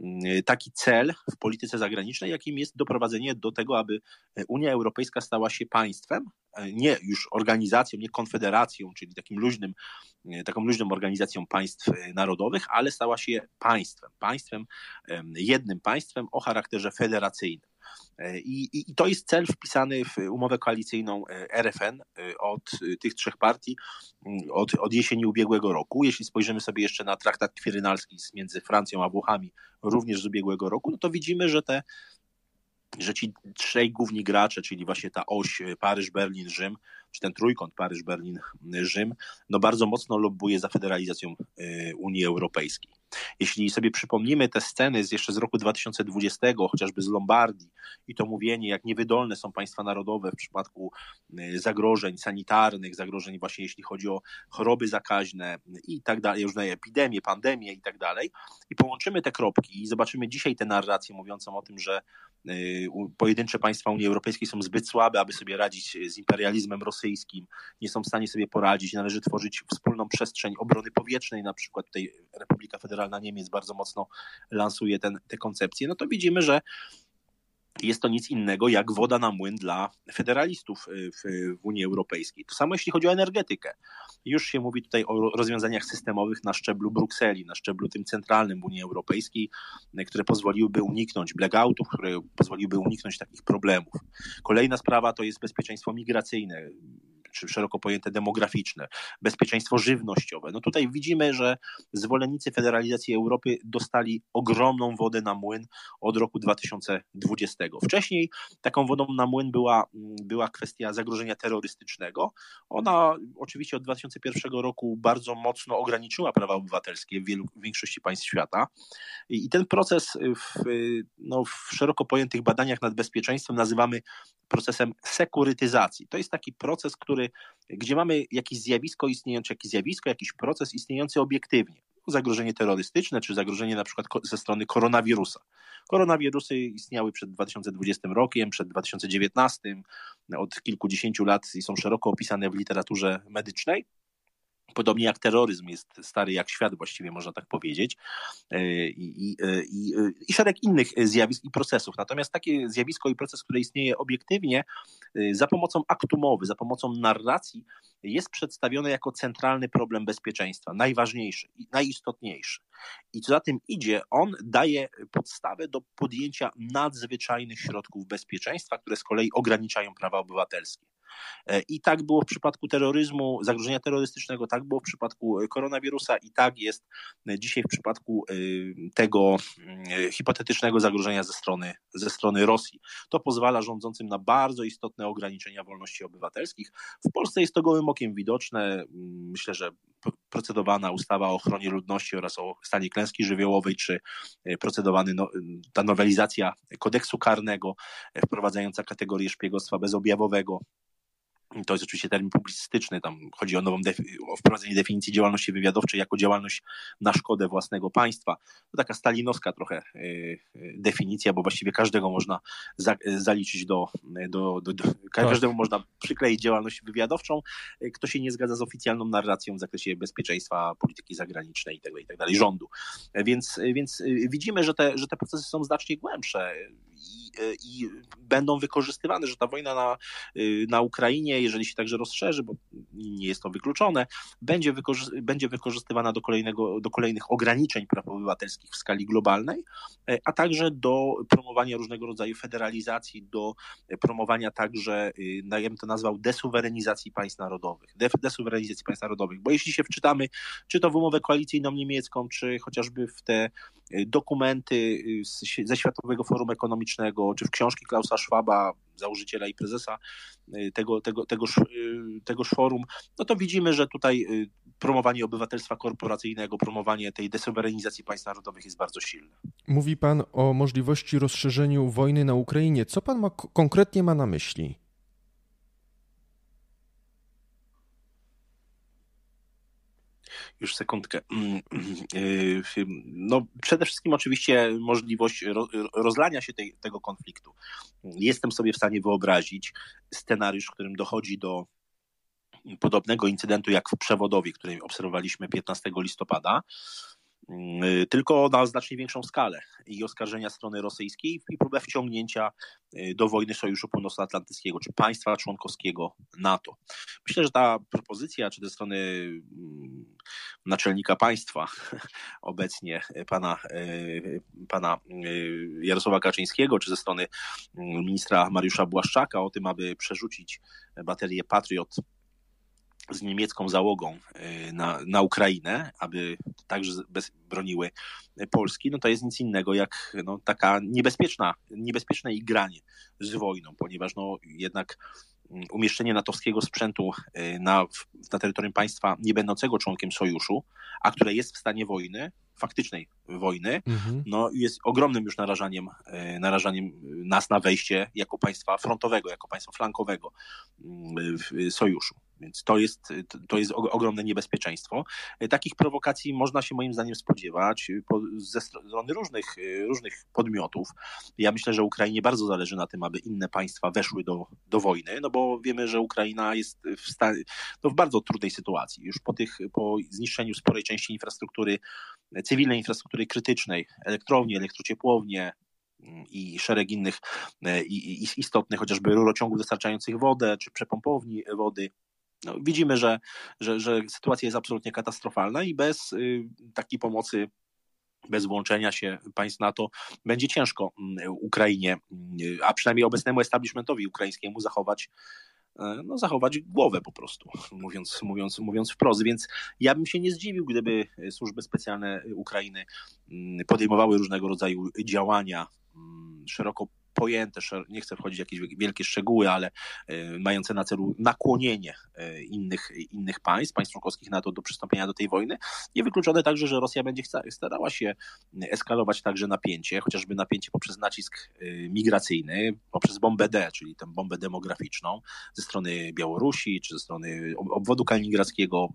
Speaker 1: y, taki cel w polityce zagranicznej, jakim jest doprowadzenie do tego, aby Unia Europejska stała się państwem, nie już organizacją, nie konfederacją, czyli takim luźnym, y, taką luźną organizacją państw narodowych, ale stała się państwem, państwem, jednym państwem o charakterze federacyjnym. E, I, I, to jest cel wpisany w umowę koalicyjną e, RFN e, od tych trzech partii od, od jesieni ubiegłego roku. Jeśli spojrzymy sobie jeszcze na traktat kwirynalski między Francją a Włochami, również z ubiegłego roku, no to widzimy, że te że ci trzej główni gracze, czyli właśnie ta oś Paryż, Berlin, Rzym, czy ten trójkąt Paryż, Berlin, Rzym, no bardzo mocno lobbuje za federalizacją Unii Europejskiej. Jeśli sobie przypomnimy te sceny z jeszcze z roku 2020, chociażby z Lombardii i to mówienie, jak niewydolne są państwa narodowe w przypadku zagrożeń sanitarnych, zagrożeń właśnie jeśli chodzi o choroby zakaźne i tak dalej, różne epidemie, pandemie i tak dalej, i połączymy te kropki i zobaczymy dzisiaj tę narrację mówiącą o tym, że pojedyncze państwa Unii Europejskiej są zbyt słabe, aby sobie radzić z imperializmem rosyjskim, nie są w stanie sobie poradzić, należy tworzyć wspólną przestrzeń obrony powietrznej, na przykład tutaj Republika Federalna Niemiec bardzo mocno lansuje ten, te koncepcje, no to widzimy, że jest to nic innego jak woda na młyn dla federalistów w, w, Unii Europejskiej. To samo jeśli chodzi o energetykę. Już się mówi tutaj o rozwiązaniach systemowych na szczeblu Brukseli, na szczeblu tym centralnym Unii Europejskiej, które pozwoliłyby uniknąć blackoutów, które pozwoliłyby uniknąć takich problemów. Kolejna sprawa to jest bezpieczeństwo migracyjne czy szeroko pojęte demograficzne, bezpieczeństwo żywnościowe. No tutaj widzimy, że zwolennicy federalizacji Europy dostali ogromną wodę na młyn od roku 2020. Wcześniej taką wodą na młyn była, była kwestia zagrożenia terrorystycznego. Ona oczywiście od 2001 roku bardzo mocno ograniczyła prawa obywatelskie w, wielu, w większości państw świata. I, ten proces w, no, w szeroko pojętych badaniach nad bezpieczeństwem nazywamy procesem sekurytyzacji. To jest taki proces, który, gdzie mamy jakieś zjawisko istniejące, jakieś zjawisko, jakiś proces istniejący obiektywnie. Zagrożenie terrorystyczne, czy zagrożenie na przykład ze strony koronawirusa. Koronawirusy istniały przed 2020 rokiem, przed 2019, od kilkudziesięciu lat i są szeroko opisane w literaturze medycznej. Podobnie jak terroryzm jest stary jak świat, właściwie można tak powiedzieć, e, i, i, e, i, e, i, szereg innych zjawisk i procesów. Natomiast takie zjawisko i proces, które istnieje obiektywnie, za pomocą aktu mowy, za pomocą narracji, jest przedstawione jako centralny problem bezpieczeństwa, najważniejszy i najistotniejszy. I co za tym idzie, on daje podstawę do podjęcia nadzwyczajnych środków bezpieczeństwa, które z kolei ograniczają prawa obywatelskie. E, I tak było w przypadku terroryzmu, zagrożenia terrorystycznego, tak było w przypadku koronawirusa i tak jest dzisiaj w przypadku e, tego mm, hipotetycznego zagrożenia ze strony, ze strony Rosji. To pozwala rządzącym na bardzo istotne ograniczenia wolności obywatelskich. W Polsce jest to gołym okiem widoczne. Myślę, że procedowana ustawa o ochronie ludności oraz o stanie klęski żywiołowej, czy e, procedowany no, ta nowelizacja kodeksu karnego wprowadzająca kategorię szpiegostwa bezobjawowego, to jest oczywiście termin publicystyczny, tam chodzi o nową o wprowadzenie definicji działalności wywiadowczej jako działalność na szkodę własnego państwa. To taka stalinowska trochę y, y, definicja, bo właściwie każdego można za, zaliczyć do, do, do, do tak. każdemu można przykleić działalność wywiadowczą, y, kto się nie zgadza z oficjalną narracją w zakresie bezpieczeństwa, polityki zagranicznej i tego i tak dalej, rządu. Więc, więc widzimy, że te, że te procesy są znacznie głębsze i, i będą wykorzystywane, że ta wojna na, na Ukrainie, jeżeli się także rozszerzy, bo nie jest to wykluczone, będzie, wykorzy będzie wykorzystywana do, kolejnego, do kolejnych ograniczeń praw obywatelskich w skali globalnej, e, a także do promowania różnego rodzaju federalizacji, do promowania także, y, ja bym to nazwał, desuwerenizacji państw narodowych. Desuwerenizacji państw narodowych, bo jeśli się wczytamy, czy to w umowę koalicyjną niemiecką, czy chociażby w te y, dokumenty y, ze Światowego Forum Ekonomicznego, czy w książki Klausa Schwaba, założyciela i prezesa y, tego, tego, tegoż, y, tegoż forum, no to widzimy, że tutaj y, promowanie obywatelstwa korporacyjnego, promowanie tej desuwerenizacji państw narodowych jest bardzo silne.
Speaker 2: Mówi pan o możliwości rozszerzenia wojny na Ukrainie. Co pan ma, konkretnie ma na myśli?
Speaker 1: Już sekundkę. Mm, y, no, przede wszystkim oczywiście możliwość rozlania się tej, tego konfliktu. Jestem sobie w stanie wyobrazić scenariusz, w którym dochodzi do podobnego incydentu jak w przewodowie, który obserwowaliśmy 15 listopada, tylko na znacznie większą skalę i oskarżenia strony rosyjskiej i próbę wciągnięcia y, do wojny Sojuszu Północnoatlantyckiego czy państwa członkowskiego NATO. Myślę, że ta propozycja, czy ze strony mm, naczelnika państwa obecnie pana, y, pana Jarosława Kaczyńskiego, czy ze strony mm, ministra Mariusza Błaszczaka o tym, aby przerzucić baterię Patriot z niemiecką załogą na, na Ukrainę, aby także bez, broniły Polski, no to jest nic innego jak no, taka niebezpieczna, niebezpieczne igranie z wojną, ponieważ no, jednak mm, umieszczenie natowskiego sprzętu na, na terytorium państwa nie będącego członkiem sojuszu, a które jest w stanie wojny, faktycznej wojny, mhm. no jest ogromnym już narażaniem, e, narażaniem nas na wejście jako państwa frontowego, jako państwa flankowego mm, w sojuszu. Więc to jest, to jest ogromne niebezpieczeństwo. Takich prowokacji można się moim zdaniem spodziewać ze strony różnych, e, różnych podmiotów. Ja myślę, że Ukrainie bardzo zależy na tym, aby inne państwa weszły do, do wojny, no bo wiemy, że Ukraina jest w, no w bardzo trudnej sytuacji. Już po, tych, po zniszczeniu sporej części infrastruktury, cywilnej infrastruktury krytycznej, elektrownie, elektrociepłownie, mm, i szereg innych e, istotnych, chociażby rurociągów dostarczających wodę, czy przepompowni wody, no, widzimy, że, że, że sytuacja jest absolutnie katastrofalna i bez y, takiej pomocy bez włączenia się państw NATO będzie ciężko mm, Ukrainie, y, a przynajmniej obecnemu establishmentowi ukraińskiemu zachować e, no, zachować głowę po prostu, mówiąc, mówiąc, mówiąc wprost. Więc ja bym się nie zdziwił, gdyby służby specjalne Ukrainy mm, podejmowały różnego rodzaju działania mm, szeroko pojęte, nie chcę wchodzić w jakieś wielkie szczegóły, ale e, mające na celu nakłonienie e, innych, innych państw, państw członkowskich NATO do przystąpienia do tej wojny. Niewykluczone także, że Rosja będzie starała się eskalować także napięcie, chociażby napięcie poprzez nacisk e, migracyjny, poprzez bombę D, czyli tę bombę demograficzną ze strony Białorusi, czy ze strony obwodu kaliningradzkiego,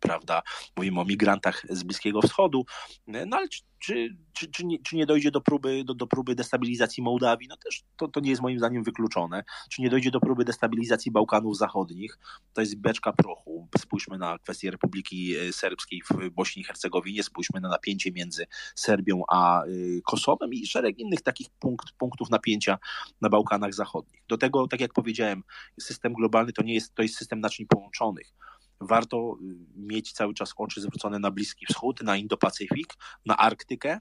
Speaker 1: prawda? Mówimy o migrantach z Bliskiego Wschodu, no ale czy, czy, czy, czy, nie, czy nie dojdzie do próby, do, do próby destabilizacji Mołdawii? No też to, to nie jest moim zdaniem wykluczone. Czy nie dojdzie do próby destabilizacji Bałkanów Zachodnich? To jest beczka prochu. Spójrzmy na kwestię Republiki e, Serbskiej w Bośni i Hercegowinie, spójrzmy na napięcie między Serbią a e, Kosowem i szereg innych takich punkt, punktów napięcia na Bałkanach Zachodnich. Do tego, tak jak powiedziałem, system globalny to nie jest, to jest system naczyń połączonych warto y, mieć cały czas oczy zwrócone na Bliski Wschód, na Indo-Pacyfik, na Arktykę.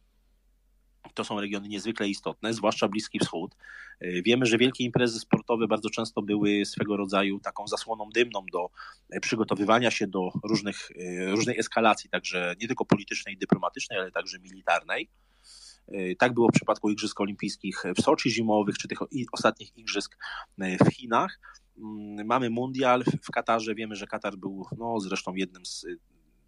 Speaker 1: To są regiony niezwykle istotne, zwłaszcza Bliski Wschód. Y, wiemy, że wielkie imprezy sportowe bardzo często były swego rodzaju taką zasłoną dymną do y, przygotowywania się do różnych, różnej eskalacji, także nie tylko politycznej dyplomatycznej, ale także militarnej. Tak było w przypadku Igrzysk Olimpijskich w Soczi zimowych, czy tych ostatnich Igrzysk w Chinach. Mm, mamy mundial w Katarze. Wiemy, że Katar był no, zresztą jednym z y,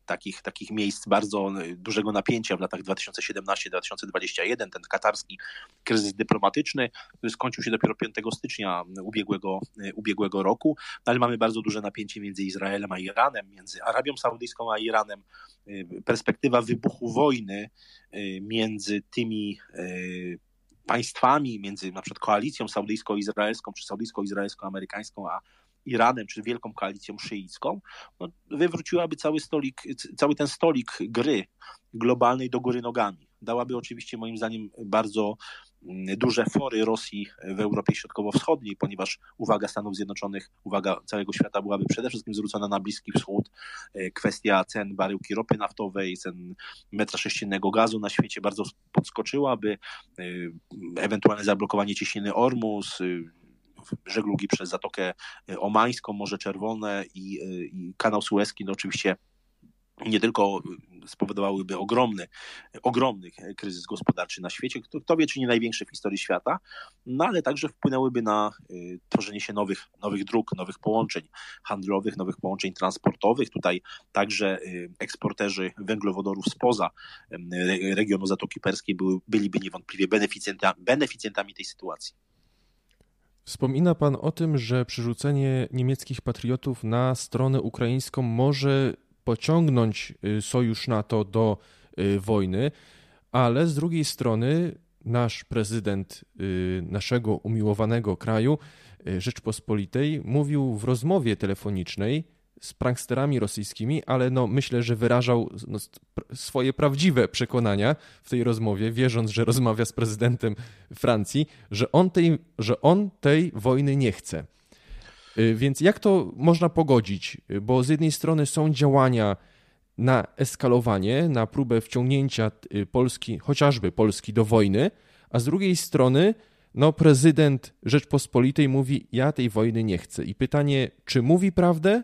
Speaker 1: takich, takich miejsc bardzo y, dużego napięcia w latach 2017-2021, ten katarski kryzys dyplomatyczny, który skończył się dopiero 5 stycznia ubiegłego, y, ubiegłego roku, no, ale mamy bardzo duże napięcie między Izraelem a Iranem, między Arabią Saudyjską a Iranem. Perspektywa wybuchu wojny między tymi państwami, między na przykład koalicją saudyjsko-izraelską, czy saudyjsko-izraelsko-amerykańską, a Iranem, czy wielką koalicją szyicką, no, wywróciłaby cały stolik, cały ten stolik gry globalnej do góry nogami. Dałaby oczywiście moim zdaniem bardzo duże fory Rosji w Europie Środkowo-Wschodniej, ponieważ uwaga Stanów Zjednoczonych, uwaga całego świata byłaby przede wszystkim zwrócona na Bliski Wschód. E, kwestia cen baryłki ropy naftowej, cen metra sześciennego gazu na świecie bardzo podskoczyłaby. E, ewentualne zablokowanie cieśniny Ormus, e, żeglugi przez Zatokę Omańską, Morze Czerwone i, i kanał Suezki, no oczywiście nie tylko spowodowałyby ogromny, ogromny kryzys gospodarczy na świecie, kto wie, czy nie największy w historii świata, no ale także wpłynęłyby na y, tworzenie się nowych, nowych dróg, nowych połączeń handlowych, nowych połączeń transportowych. Tutaj także y, eksporterzy węglowodorów spoza regionu Zatoki Perskiej byliby niewątpliwie beneficjentami, beneficjentami tej sytuacji.
Speaker 2: Wspomina Pan o tym, że przerzucenie niemieckich patriotów na stronę ukraińską może pociągnąć y, sojusz NATO do y, wojny, ale z drugiej strony nasz prezydent y, naszego umiłowanego kraju, Rzeczpospolitej, mówił w rozmowie telefonicznej z pranksterami rosyjskimi, ale no myślę, że wyrażał no, swoje prawdziwe przekonania w tej rozmowie, wierząc, że rozmawia z prezydentem Francji, że on tej, że on tej wojny nie chce. Y, więc jak to można pogodzić? Bo z jednej strony są działania na eskalowanie, na próbę wciągnięcia y, Polski, chociażby Polski do wojny, a z drugiej strony no, prezydent Rzeczpospolitej mówi: Ja tej wojny nie chcę. I pytanie, czy mówi prawdę,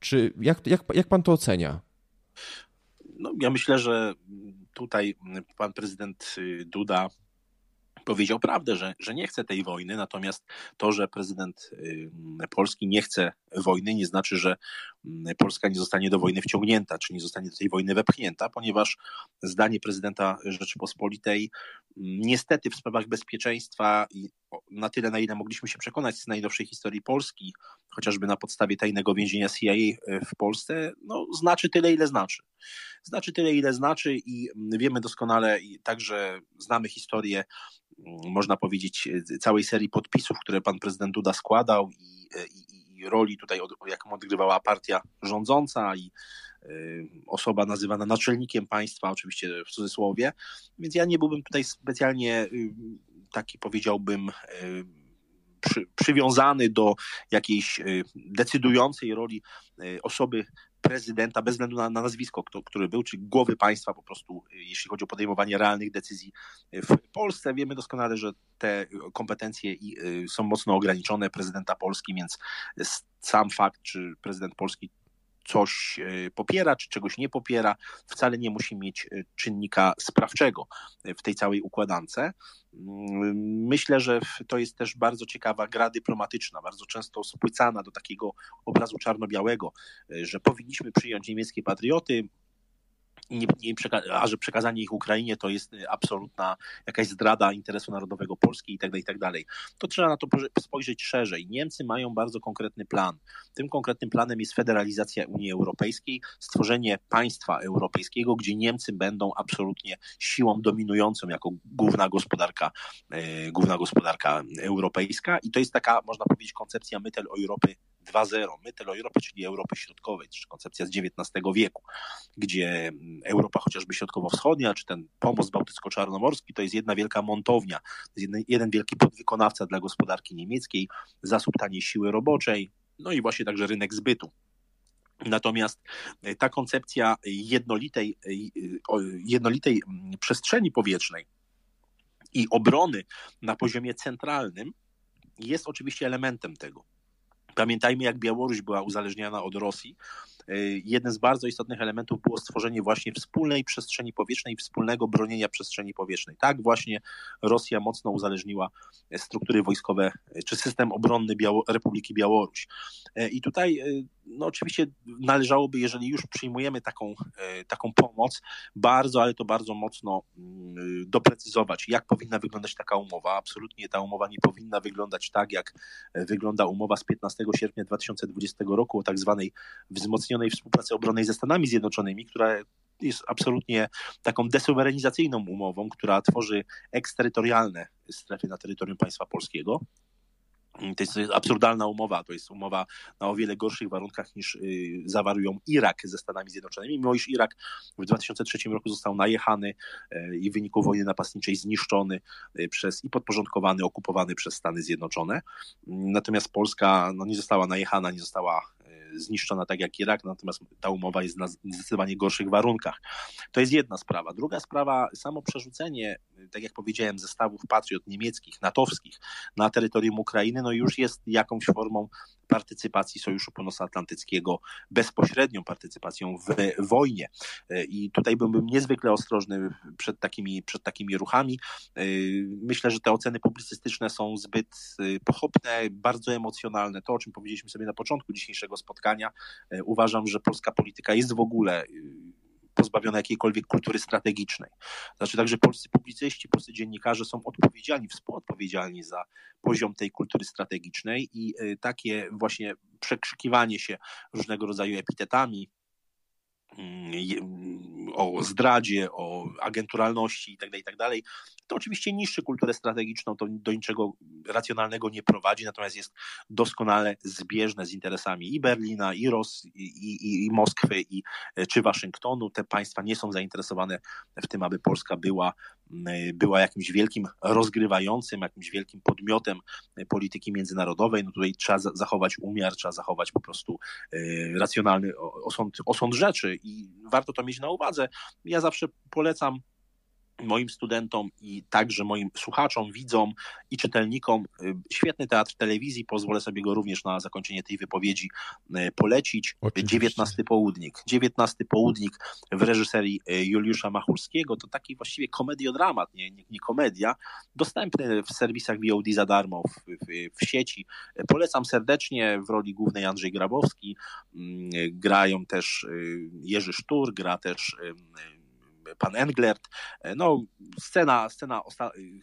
Speaker 2: Czy jak, jak, jak pan to ocenia?
Speaker 1: No, ja myślę, że tutaj pan prezydent Duda powiedział prawdę, że, że nie chce tej wojny, natomiast to, że prezydent Polski nie chce wojny, nie znaczy, że Polska nie zostanie do wojny wciągnięta, czy nie zostanie do tej wojny wepchnięta, ponieważ zdanie prezydenta Rzeczypospolitej niestety w sprawach bezpieczeństwa na tyle, na ile mogliśmy się przekonać z najnowszej historii Polski, chociażby na podstawie tajnego więzienia CIA w Polsce, no, znaczy tyle, ile znaczy. Znaczy tyle, ile znaczy i wiemy doskonale, i także znamy historię, można powiedzieć, całej serii podpisów, które pan prezydent Duda składał i, i, roli tutaj, jaką odgrywała partia rządząca i osoba nazywana naczelnikiem państwa, oczywiście w cudzysłowie, więc ja nie byłbym tutaj specjalnie taki powiedziałbym przy, przywiązany do jakiejś decydującej roli osoby prezydenta, bez względu na, na nazwisko, kto, który był, czyli głowy państwa po prostu, jeśli chodzi o podejmowanie realnych decyzji w Polsce. Wiemy doskonale, że te kompetencje są mocno ograniczone prezydenta Polski, więc sam fakt, czy prezydent Polski coś e, popiera, czy czegoś nie popiera, wcale nie musi mieć e, czynnika sprawczego w tej całej układance. Mm, myślę, że to jest też bardzo ciekawa gra dyplomatyczna, bardzo często spłycana do takiego obrazu czarno-białego, e, że powinniśmy przyjąć niemieckie patrioty, nie, nie a że przekazanie ich Ukrainie to jest y, absolutna jakaś zdrada interesu narodowego Polski i tak dalej, i tak dalej. To trzeba na to spojrzeć szerzej. Niemcy mają bardzo konkretny plan. Tym konkretnym planem jest federalizacja Unii Europejskiej, stworzenie państwa europejskiego, gdzie Niemcy będą absolutnie siłą dominującą jako główna gospodarka, e, główna gospodarka europejska i to jest taka, można powiedzieć, koncepcja Mytel Europy 2.0, Mytel Europy, czyli Europy Środkowej, czy koncepcja z XIX wieku, gdzie Europa chociażby środkowo-wschodnia, czy ten pomost bałtycko-czarnomorski, to jest jedna wielka montownia, jeden, jeden wielki podwykonawca dla gospodarki niemieckiej, zasób taniej siły roboczej, no i właśnie także rynek zbytu. Natomiast e, ta koncepcja jednolitej, e, jednolitej przestrzeni powietrznej i obrony na poziomie centralnym jest oczywiście elementem tego. Pamiętajmy, jak Białoruś była uzależniana od Rosji. Y, jeden z bardzo istotnych elementów było stworzenie właśnie wspólnej przestrzeni powietrznej, wspólnego bronienia przestrzeni powietrznej. Tak właśnie Rosja mocno uzależniła struktury wojskowe czy system obronny Biało Republiki Białoruś. I tutaj no oczywiście należałoby, jeżeli już przyjmujemy taką, taką pomoc, bardzo, ale to bardzo mocno mm, doprecyzować, jak powinna wyglądać taka umowa. Absolutnie ta umowa nie powinna wyglądać tak, jak wygląda umowa z 15 sierpnia 2020 roku o tak zwanej wzmocnionej współpracy obronnej ze Stanami Zjednoczonymi, która jest absolutnie taką desuwerenizacyjną umową, która tworzy eksterytorialne strefy na terytorium państwa polskiego. To jest, absurdalna umowa, to jest umowa na o wiele gorszych warunkach niż y, zawarł ją Irak ze Stanami Zjednoczonymi, mimo iż Irak w 2003 roku został najechany y, i w wyniku wojny napastniczej zniszczony y, przez i podporządkowany, okupowany przez Stany Zjednoczone. Natomiast Polska no, nie została najechana, nie została zniszczona tak jak Irak, natomiast ta umowa jest na zdecydowanie gorszych warunkach. To jest jedna sprawa. Druga sprawa, samo przerzucenie, tak jak powiedziałem, zestawów patriot niemieckich, natowskich na terytorium Ukrainy, no już jest jakąś formą partycypacji Sojuszu Północnoatlantyckiego, bezpośrednią partycypacją w wojnie. I tutaj byłbym niezwykle ostrożny przed takimi, przed takimi ruchami. Myślę, że te oceny publicystyczne są zbyt pochopne, bardzo emocjonalne. To, o czym powiedzieliśmy sobie na początku dzisiejszego spotkania, uważam, że polska polityka jest w ogóle pozbawione jakiejkolwiek kultury strategicznej. Znaczy także polscy publicyści, polscy dziennikarze są odpowiedzialni, współodpowiedzialni za poziom tej kultury strategicznej i y, takie właśnie przekrzykiwanie się różnego rodzaju epitetami, mm, o zdradzie, o agenturalności itd., itd., to oczywiście niszczy kulturę strategiczną, to do niczego racjonalnego nie prowadzi, natomiast jest doskonale zbieżne z interesami i Berlina, i Rosji, i, i, i Moskwy, i, e, czy Waszyngtonu. Te państwa nie są zainteresowane w tym, aby Polska była, była jakimś wielkim rozgrywającym, jakimś wielkim podmiotem e, polityki międzynarodowej. No tutaj trzeba zachować umiar, trzeba zachować po prostu e, racjonalny osąd, osąd rzeczy i warto to mieć na uwadze. Ja zawsze polecam moim studentom i także moim słuchaczom, widzom i czytelnikom y, świetny teatr telewizji. Pozwolę sobie go również na zakończenie tej wypowiedzi y, polecić.
Speaker 2: Oczywiście.
Speaker 1: 19 południk. 19 południk w reżyserii y, Juliusza Machulskiego. To taki właściwie komediodramat, nie, nie, nie komedia. Dostępny w serwisach VOD za darmo w, w, w sieci. Polecam serdecznie. W roli głównej Andrzej Grabowski. Mm, Grają też Jerzy Sztur, gra też pan Englert. No, scena, scena,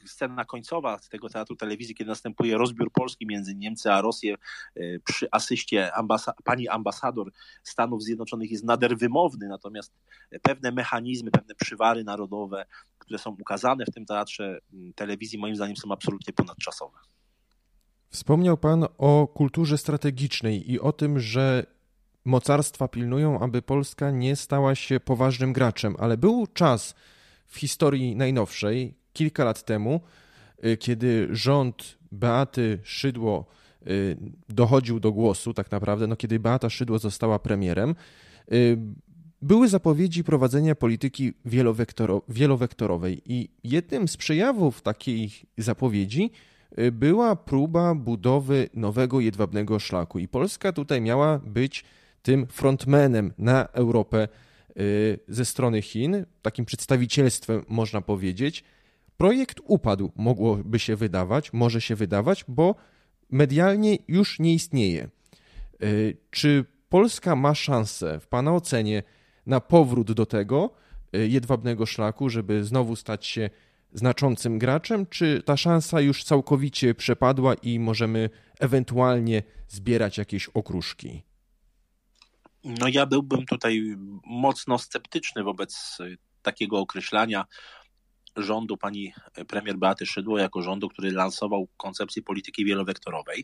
Speaker 1: scena końcowa tego teatru telewizji, kiedy następuje rozbiór Polski między Niemcy a Rosję e, przy asyście ambasa pani ambasador Stanów Zjednoczonych jest nader wymowny, natomiast pewne mechanizmy, pewne przywary narodowe, które są ukazane w tym teatrze telewizji, moim zdaniem są absolutnie ponadczasowe.
Speaker 2: Wspomniał Pan o kulturze strategicznej i o tym, że mocarstwa pilnują, aby Polska nie stała się poważnym graczem, ale był czas w historii najnowszej, kilka lat temu, y, kiedy rząd Beaty Szydło y, dochodził do głosu, tak naprawdę, no kiedy Beata Szydło została premierem, y, były zapowiedzi prowadzenia polityki wielowektorowej. I jednym z przejawów takiej zapowiedzi była próba budowy nowego jedwabnego szlaku. I Polska tutaj miała być tym frontmanem na Europę y, ze strony Chin, takim przedstawicielstwem można powiedzieć. Projekt upadł, mogłoby się wydawać, może się wydawać, bo medialnie już nie istnieje. Y, czy Polska ma szansę, w Pana ocenie, na powrót do tego y, jedwabnego szlaku, żeby znowu stać się znaczącym graczem, czy ta szansa już całkowicie przepadła i możemy ewentualnie zbierać jakieś okruszki?
Speaker 1: No ja byłbym tutaj mocno sceptyczny wobec y, takiego określania rządu pani premier Beaty Szydło jako rządu, który lansował koncepcję polityki wielowektorowej.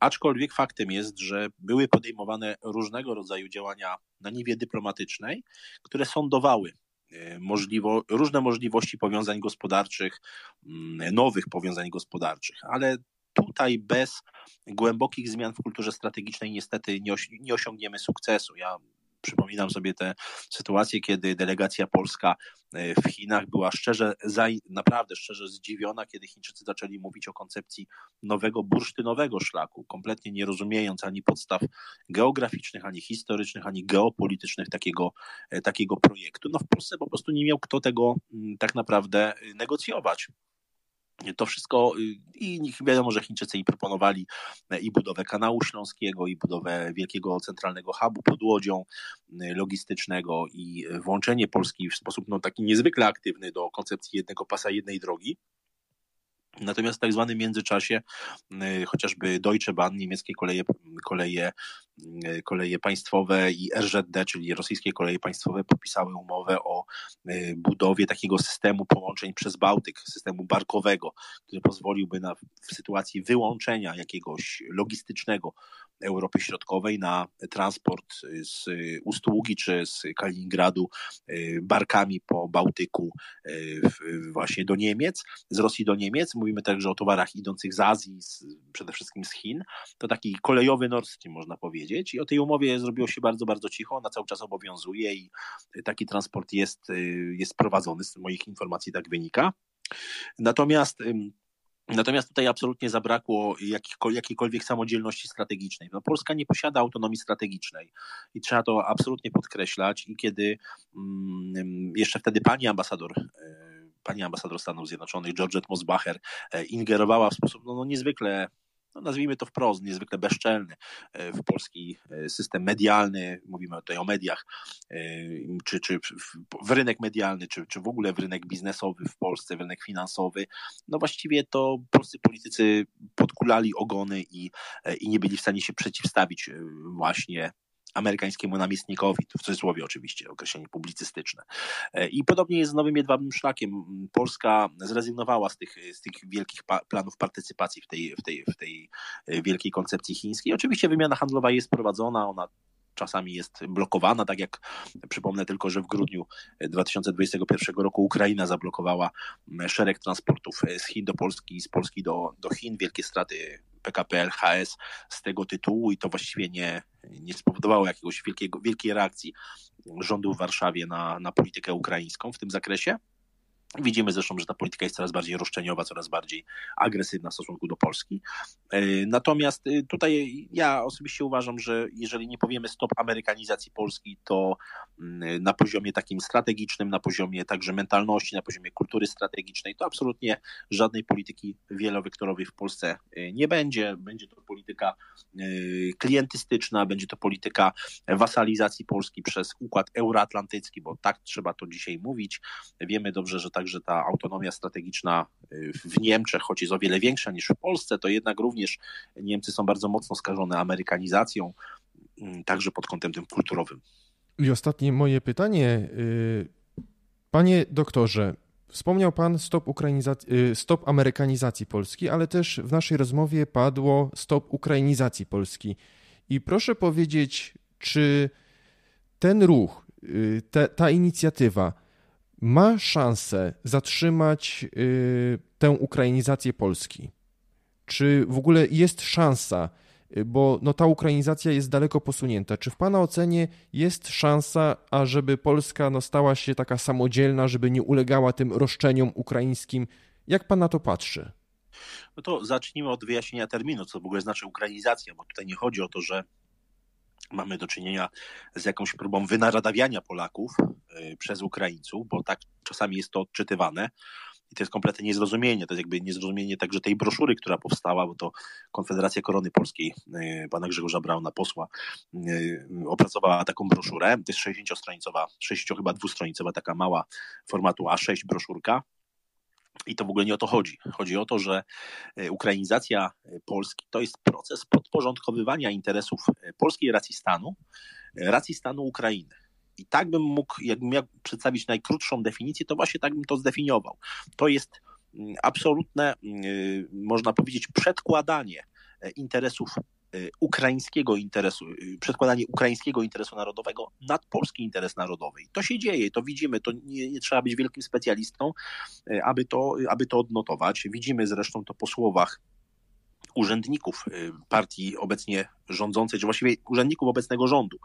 Speaker 1: Aczkolwiek faktem jest, że były podejmowane różnego rodzaju działania na niwie dyplomatycznej, które sądowały y, możliwo, różne możliwości powiązań gospodarczych, mm, nowych powiązań gospodarczych, ale tutaj bez głębokich zmian w kulturze strategicznej niestety nie, osi nie osiągniemy sukcesu. Ja przypominam sobie te sytuacje, kiedy delegacja polska e, w Chinach była szczerze, naprawdę szczerze zdziwiona, kiedy Chińczycy zaczęli mówić o koncepcji nowego bursztynowego szlaku, kompletnie nie rozumiejąc ani podstaw geograficznych, ani historycznych, ani geopolitycznych takiego, e, takiego projektu. No w Polsce po prostu nie miał kto tego mm, tak naprawdę negocjować to wszystko y, i wiadomo, że Chińczycy i proponowali e, i budowę kanału śląskiego, i budowę wielkiego centralnego hubu pod łodzią y, logistycznego i włączenie Polski w sposób no, taki niezwykle aktywny do koncepcji jednego pasa, jednej drogi. Natomiast w tak zwanym międzyczasie y, chociażby Deutsche Bahn, niemieckie koleje, koleje, y, koleje państwowe i RZD, czyli rosyjskie koleje państwowe, podpisały umowę o y, budowie takiego systemu połączeń przez Bałtyk, systemu barkowego, który pozwoliłby na, w sytuacji wyłączenia jakiegoś logistycznego Europy Środkowej na transport z Ustługi czy z Kaliningradu barkami po Bałtyku właśnie do Niemiec, z Rosji do Niemiec. Mówimy także o towarach idących z Azji, z, przede wszystkim z Chin, to taki kolejowy Nord Stream można powiedzieć. I o tej umowie zrobiło się bardzo, bardzo cicho, ona cały czas obowiązuje i taki transport jest, y, jest prowadzony, z moich informacji tak wynika. Natomiast Natomiast tutaj absolutnie zabrakło jakiejkolwiek samodzielności strategicznej. No, Polska nie posiada autonomii strategicznej i trzeba to absolutnie podkreślać. I kiedy mm, jeszcze wtedy pani ambasador y, pani ambasador Stanów Zjednoczonych, Georgette Mosbacher, e, ingerowała w sposób no, no niezwykle no nazwijmy to wprost, niezwykle bezczelny e, w polski e, system medialny, mówimy tutaj o mediach, czy, czy w rynek medialny, czy, czy w ogóle w rynek biznesowy w Polsce, w rynek finansowy, no właściwie to polscy politycy podkulali ogony i, i nie byli w stanie się przeciwstawić właśnie amerykańskiemu namiestnikowi, w cudzysłowie oczywiście, określenie publicystyczne. E, I podobnie jest z nowym jedwabnym szlakiem. Polska zrezygnowała z tych, z tych wielkich planów partycypacji w tej, w, tej, w tej e, wielkiej koncepcji chińskiej. Oczywiście wymiana handlowa jest prowadzona, ona czasami jest blokowana, tak jak przypomnę tylko, że w grudniu 2021 roku Ukraina zablokowała szereg transportów z Chin do Polski i z Polski do, do Chin. Wielkie straty PKP LHS z tego tytułu i to właściwie nie, nie spowodowało jakiegoś wielkiego, wielkiej reakcji rządu w Warszawie na, na politykę ukraińską w tym zakresie. Widzimy zresztą, że ta polityka jest coraz bardziej roszczeniowa, coraz bardziej agresywna w stosunku do Polski. E, natomiast e, tutaj ja osobiście uważam, że jeżeli nie powiemy stop amerykanizacji Polski, to mm, na poziomie takim strategicznym, na poziomie także mentalności, na poziomie kultury strategicznej, to absolutnie żadnej polityki wielowektorowej w Polsce e, nie będzie. Będzie to polityka klientystyczna, będzie to polityka wasalizacji Polski przez układ euroatlantycki, bo tak trzeba to dzisiaj mówić. Wiemy dobrze, że tak także ta autonomia strategiczna y, w Niemczech, choć jest o wiele większa niż w Polsce, to jednak również Niemcy są bardzo mocno skażone amerykanizacją, mm, także pod kątem tym kulturowym.
Speaker 2: I ostatnie moje pytanie. Y, panie doktorze, wspomniał Pan stop, y, stop amerykanizacji Polski, ale też w naszej rozmowie padło stop ukrainizacji Polski. I proszę powiedzieć, czy ten ruch, te, ta inicjatywa ma szansę zatrzymać y, tę ukrainizację Polski? Czy w ogóle jest szansa, y, bo no, ta ukrainizacja jest daleko posunięta. Czy w Pana ocenie jest szansa, ażeby Polska no, stała się taka samodzielna, żeby nie ulegała tym roszczeniom ukraińskim? Jak Pan na to patrzy?
Speaker 1: No to zacznijmy od wyjaśnienia terminu, co w ogóle znaczy ukrainizacja, bo tutaj nie chodzi o to, że mamy do czynienia z jakąś próbą wynaradawiania Polaków y, przez Ukraińców, bo tak czasami jest to odczytywane. I to jest kompletne niezrozumienie. To jest jakby niezrozumienie także tej broszury, która powstała, bo to Konfederacja Korony Polskiej, y, pana Grzegorza Brauna, posła, y, opracowała taką broszurę. To jest 60-stronicowa, 60 chyba dwustronicowa, taka mała formatu A6 broszurka i to w ogóle nie o to chodzi. Chodzi o to, że e, ukrainizacja Polski to jest proces podporządkowywania interesów polskiej racji stanu, racji stanu Ukrainy. I tak bym mógł, jakbym miał przedstawić najkrótszą definicję, to właśnie tak bym to zdefiniował. To jest mm, absolutne, mm, można powiedzieć, przedkładanie interesów Y, ukraińskiego interesu, y, przedkładanie ukraińskiego interesu narodowego nad polski interes narodowy. I to się dzieje, to widzimy, to nie, nie, trzeba być wielkim specjalistą, aby to, aby to odnotować. Widzimy zresztą to po słowach urzędników partii obecnie rządzącej, czy właściwie urzędników obecnego rządu.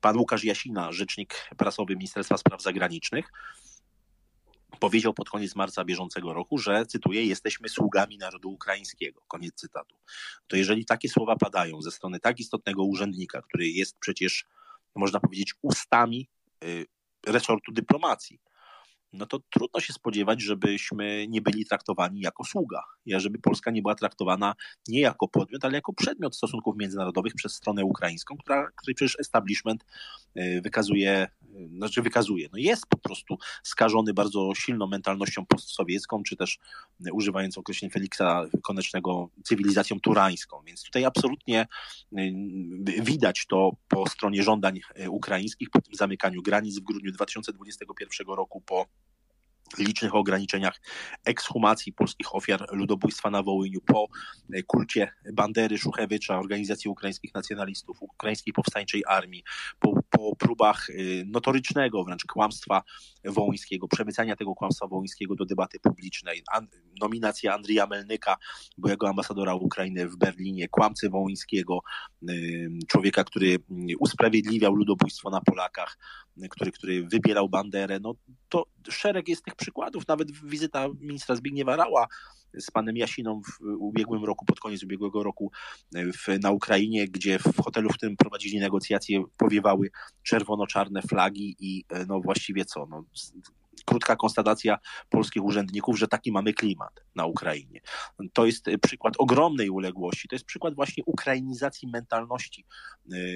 Speaker 1: Pan Łukasz Jasina, rzecznik prasowy Ministerstwa Spraw Zagranicznych, powiedział pod koniec marca bieżącego roku, że, cytuję, jesteśmy sługami narodu ukraińskiego. Koniec cytatu. To jeżeli takie słowa padają ze strony tak istotnego urzędnika, który jest przecież, można powiedzieć, ustami y, resortu dyplomacji, no to trudno się spodziewać, żebyśmy nie byli traktowani jako sługa. Żeby Polska nie była traktowana nie jako podmiot, ale jako przedmiot stosunków międzynarodowych przez stronę ukraińską, która, której przecież establishment y, wykazuje, y, znaczy wykazuje, no jest po prostu skażony bardzo silną mentalnością postsowiecką, czy też y, używając określenia Feliksa Konecznego cywilizacją turańską. Więc tutaj absolutnie widać to po stronie żądań ukraińskich, po tym zamykaniu granic w grudniu 2021 roku, po licznych ograniczeniach ekshumacji polskich ofiar ludobójstwa na Wołyniu po kulcie Bandery Szuchewicza, Organizacji Ukraińskich Nacjonalistów, Ukraińskiej Powstańczej Armii, po, po próbach y, notorycznego wręcz kłamstwa wołyńskiego, przemycania tego kłamstwa wołyńskiego do debaty publicznej, an, nominacja Andrija Melnyka, byłego ambasadora Ukrainy w Berlinie, kłamcy wołyńskiego, y, człowieka, który y, usprawiedliwiał ludobójstwo na Polakach, który, który wybierał Banderę, no to szereg jest tych przykładów, nawet wizyta ministra Zbigniewa Rała z panem Jasiną w ubiegłym roku, pod koniec ubiegłego roku w, na Ukrainie, gdzie w hotelu, w którym prowadzili negocjacje, powiewały czerwono-czarne flagi i no właściwie co, no, krótka konstatacja polskich urzędników, że taki mamy klimat na Ukrainie. To jest przykład ogromnej uległości, to jest przykład właśnie ukrainizacji mentalności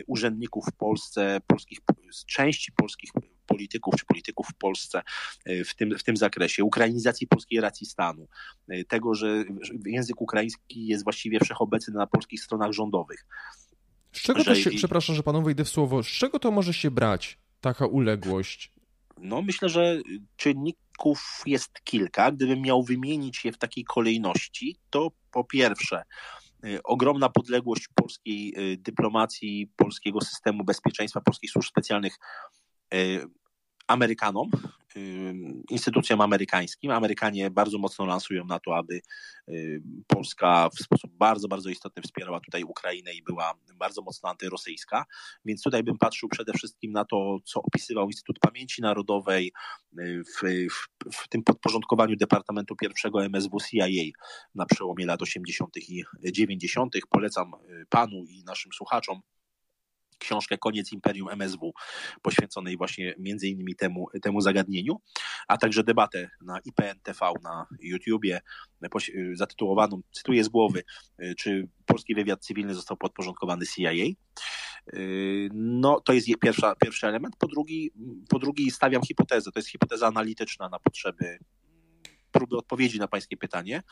Speaker 1: urzędników w Polsce, polskich, części polskich polityków czy polityków w Polsce y, w tym, w tym zakresie, ukrainizacji polskiej racji stanu, y, tego, że język ukraiński jest właściwie wszechobecny na polskich stronach rządowych.
Speaker 2: Z czego to się, przepraszam, że panu wejdę w słowo, z czego to może się brać, taka uległość?
Speaker 1: No, myślę, że czynników jest kilka. Gdybym miał wymienić je w takiej kolejności, to po pierwsze, y, ogromna podległość polskiej dyplomacji, polskiego systemu bezpieczeństwa, polskich służb specjalnych Amerykanom, instytucjom amerykańskim. Amerykanie bardzo mocno lansują na to, aby Polska w sposób bardzo, bardzo istotny wspierała tutaj Ukrainę i była bardzo mocno antyrosyjska. Więc tutaj bym patrzył przede wszystkim na to, co opisywał Instytut Pamięci Narodowej w, w, w tym podporządkowaniu Departamentu Pierwszego MSW CIA na przełomie lat 80. i 90. Polecam panu i naszym słuchaczom książkę Koniec Imperium MSW, poświęconej właśnie między innymi temu, temu zagadnieniu, a także debatę na IPN TV na YouTubie zatytułowaną, cytuję z głowy, czy polski wywiad cywilny został podporządkowany CIA. No, to jest pierwsza, pierwszy element. Po drugi, po drugi stawiam hipotezę, to jest hipoteza analityczna na potrzeby próby odpowiedzi na pańskie pytanie,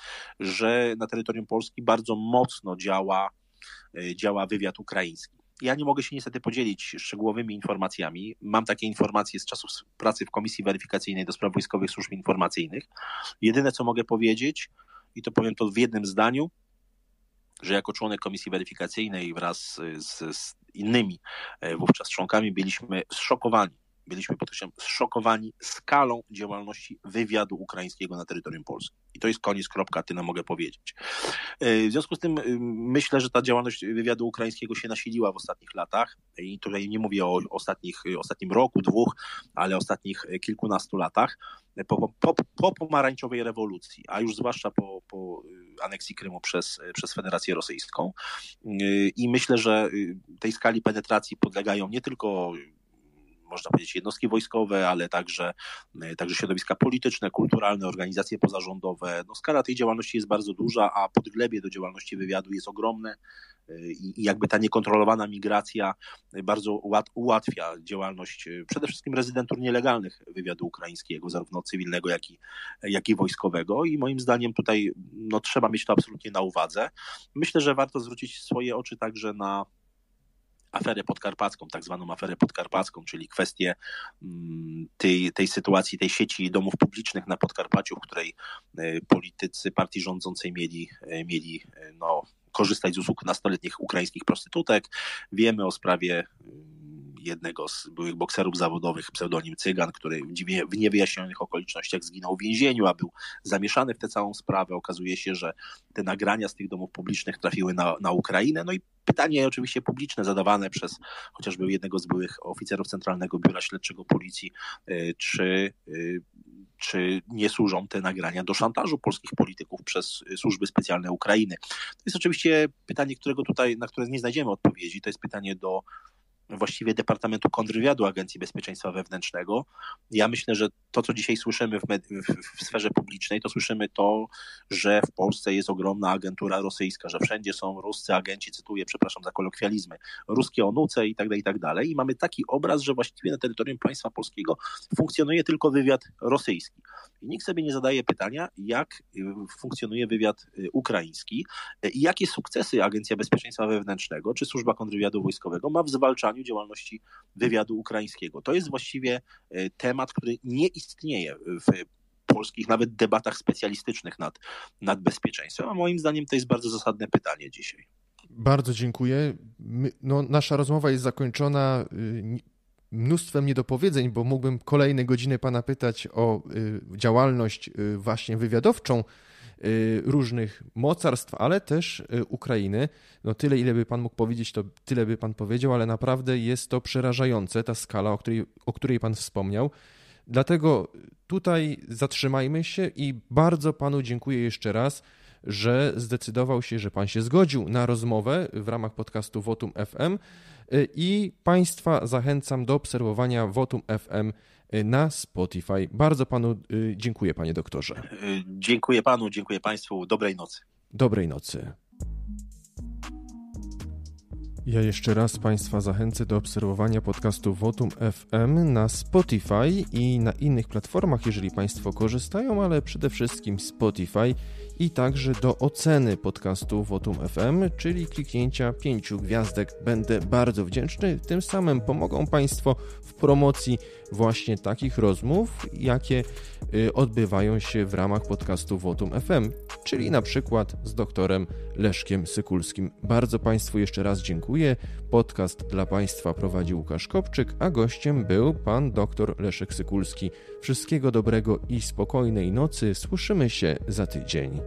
Speaker 1: że na terytorium Polski bardzo mocno działa, działa wywiad ukraiński. Ja nie mogę się niestety podzielić szczegółowymi informacjami. Mam takie informacje z czasów pracy w Komisji Weryfikacyjnej do Spraw Wojskowych Służb Informacyjnych. Jedyne, co mogę powiedzieć, i to powiem to w jednym zdaniu, że jako członek Komisji Weryfikacyjnej wraz z, z innymi e, wówczas członkami byliśmy zszokowani byliśmy podkreślam zszokowani skalą działalności wywiadu ukraińskiego na terytorium Polski. I to jest koniec, kropka, tyle mogę powiedzieć. E, w związku z tym y, myślę, że ta działalność wywiadu ukraińskiego się nasiliła w ostatnich latach i tutaj nie mówię o ostatnich, ostatnim roku, dwóch, ale ostatnich kilkunastu latach po, po, po pomarańczowej rewolucji, a już zwłaszcza po, po aneksji Krymu przez, przez Federację Rosyjską. Y, I myślę, że y, tej skali penetracji podlegają nie tylko można powiedzieć, jednostki wojskowe, ale także, e, także środowiska polityczne, kulturalne, organizacje pozarządowe. No, skala tej działalności jest bardzo duża, a podglebie do działalności wywiadu jest ogromne e, i jakby ta niekontrolowana migracja bardzo ułatwia działalność e, przede wszystkim rezydentur nielegalnych wywiadu ukraińskiego, zarówno cywilnego, jak i, jak i wojskowego. I moim zdaniem tutaj no, trzeba mieć to absolutnie na uwadze. Myślę, że warto zwrócić swoje oczy także na aferę podkarpacką, tak zwaną aferę podkarpacką, czyli kwestię mm, tej, tej sytuacji, tej sieci domów publicznych na Podkarpaciu, w której e, politycy partii rządzącej mieli, e, mieli e, no, korzystać z usług nastoletnich ukraińskich prostytutek. Wiemy o sprawie jednego z byłych bokserów zawodowych, pseudonim Cygan, który w niewyjaśnionych okolicznościach zginął w więzieniu, a był zamieszany w tę całą sprawę. Okazuje się, że te nagrania z tych domów publicznych trafiły na, na Ukrainę. No i pytanie oczywiście publiczne zadawane przez chociażby jednego z byłych oficerów Centralnego Biura Śledczego Policji, y, czy y, czy nie służą te nagrania do szantażu polskich polityków przez służby specjalne Ukrainy. To jest oczywiście pytanie, którego tutaj, na które nie znajdziemy odpowiedzi. To jest pytanie do właściwie Departamentu Kontrwywiadu Agencji Bezpieczeństwa Wewnętrznego. Ja myślę, że to, co dzisiaj słyszymy w, w, sferze publicznej, to słyszymy to, że w Polsce jest ogromna agentura rosyjska, że wszędzie są ruscy agenci, cytuję, przepraszam za kolokwializmy, ruskie onuce i tak dalej, i tak dalej. I mamy taki obraz, że właściwie na terytorium państwa polskiego funkcjonuje tylko wywiad rosyjski. I nikt sobie nie zadaje pytania, jak y, funkcjonuje wywiad y, ukraiński y, i jakie sukcesy Agencja Bezpieczeństwa Wewnętrznego czy Służba Kontrwywiadu Wojskowego ma w zwalczaniu działalności wywiadu ukraińskiego. To jest właściwie temat, który nie istnieje w polskich nawet debatach specjalistycznych nad, nad bezpieczeństwem, a moim zdaniem to jest bardzo zasadne pytanie dzisiaj.
Speaker 2: Bardzo dziękuję. My, no, nasza rozmowa jest zakończona mnóstwem niedopowiedzeń, bo mógłbym kolejne godziny Pana pytać o y, działalność y, właśnie wywiadowczą y, różnych mocarstw, ale też Ukrainy. No tyle, ile by Pan mógł powiedzieć, to tyle by Pan powiedział, ale naprawdę jest to przerażające, ta skala, o której, o której Pan wspomniał. Dlatego tutaj zatrzymajmy się i bardzo Panu dziękuję jeszcze raz, że zdecydował się, że Pan się zgodził na rozmowę w ramach podcastu Votum FM i Państwa zachęcam do obserwowania Votum FM na Spotify. Bardzo Panu y, dziękuję, Panie doktorze.
Speaker 1: Y, dziękuję Panu, dziękuję Państwu. Dobrej nocy.
Speaker 2: Dobrej nocy. Ja jeszcze raz Państwa zachęcę do obserwowania podcastu Votum FM na Spotify i na innych platformach, jeżeli Państwo korzystają, ale przede wszystkim Spotify i także do oceny podcastu Votum FM, czyli kliknięcia pięciu gwiazdek. Będę bardzo wdzięczny. Tym samym pomogą Państwo w promocji właśnie takich rozmów, jakie y, odbywają się w ramach podcastu Votum FM, czyli na przykład z doktorem Leszkiem Sykulskim. Bardzo Państwu jeszcze raz dziękuję. Podcast dla Państwa prowadził Łukasz Kopczyk, a gościem był pan dr Leszek Sykulski. Wszystkiego dobrego i spokojnej nocy. Słyszymy się za tydzień.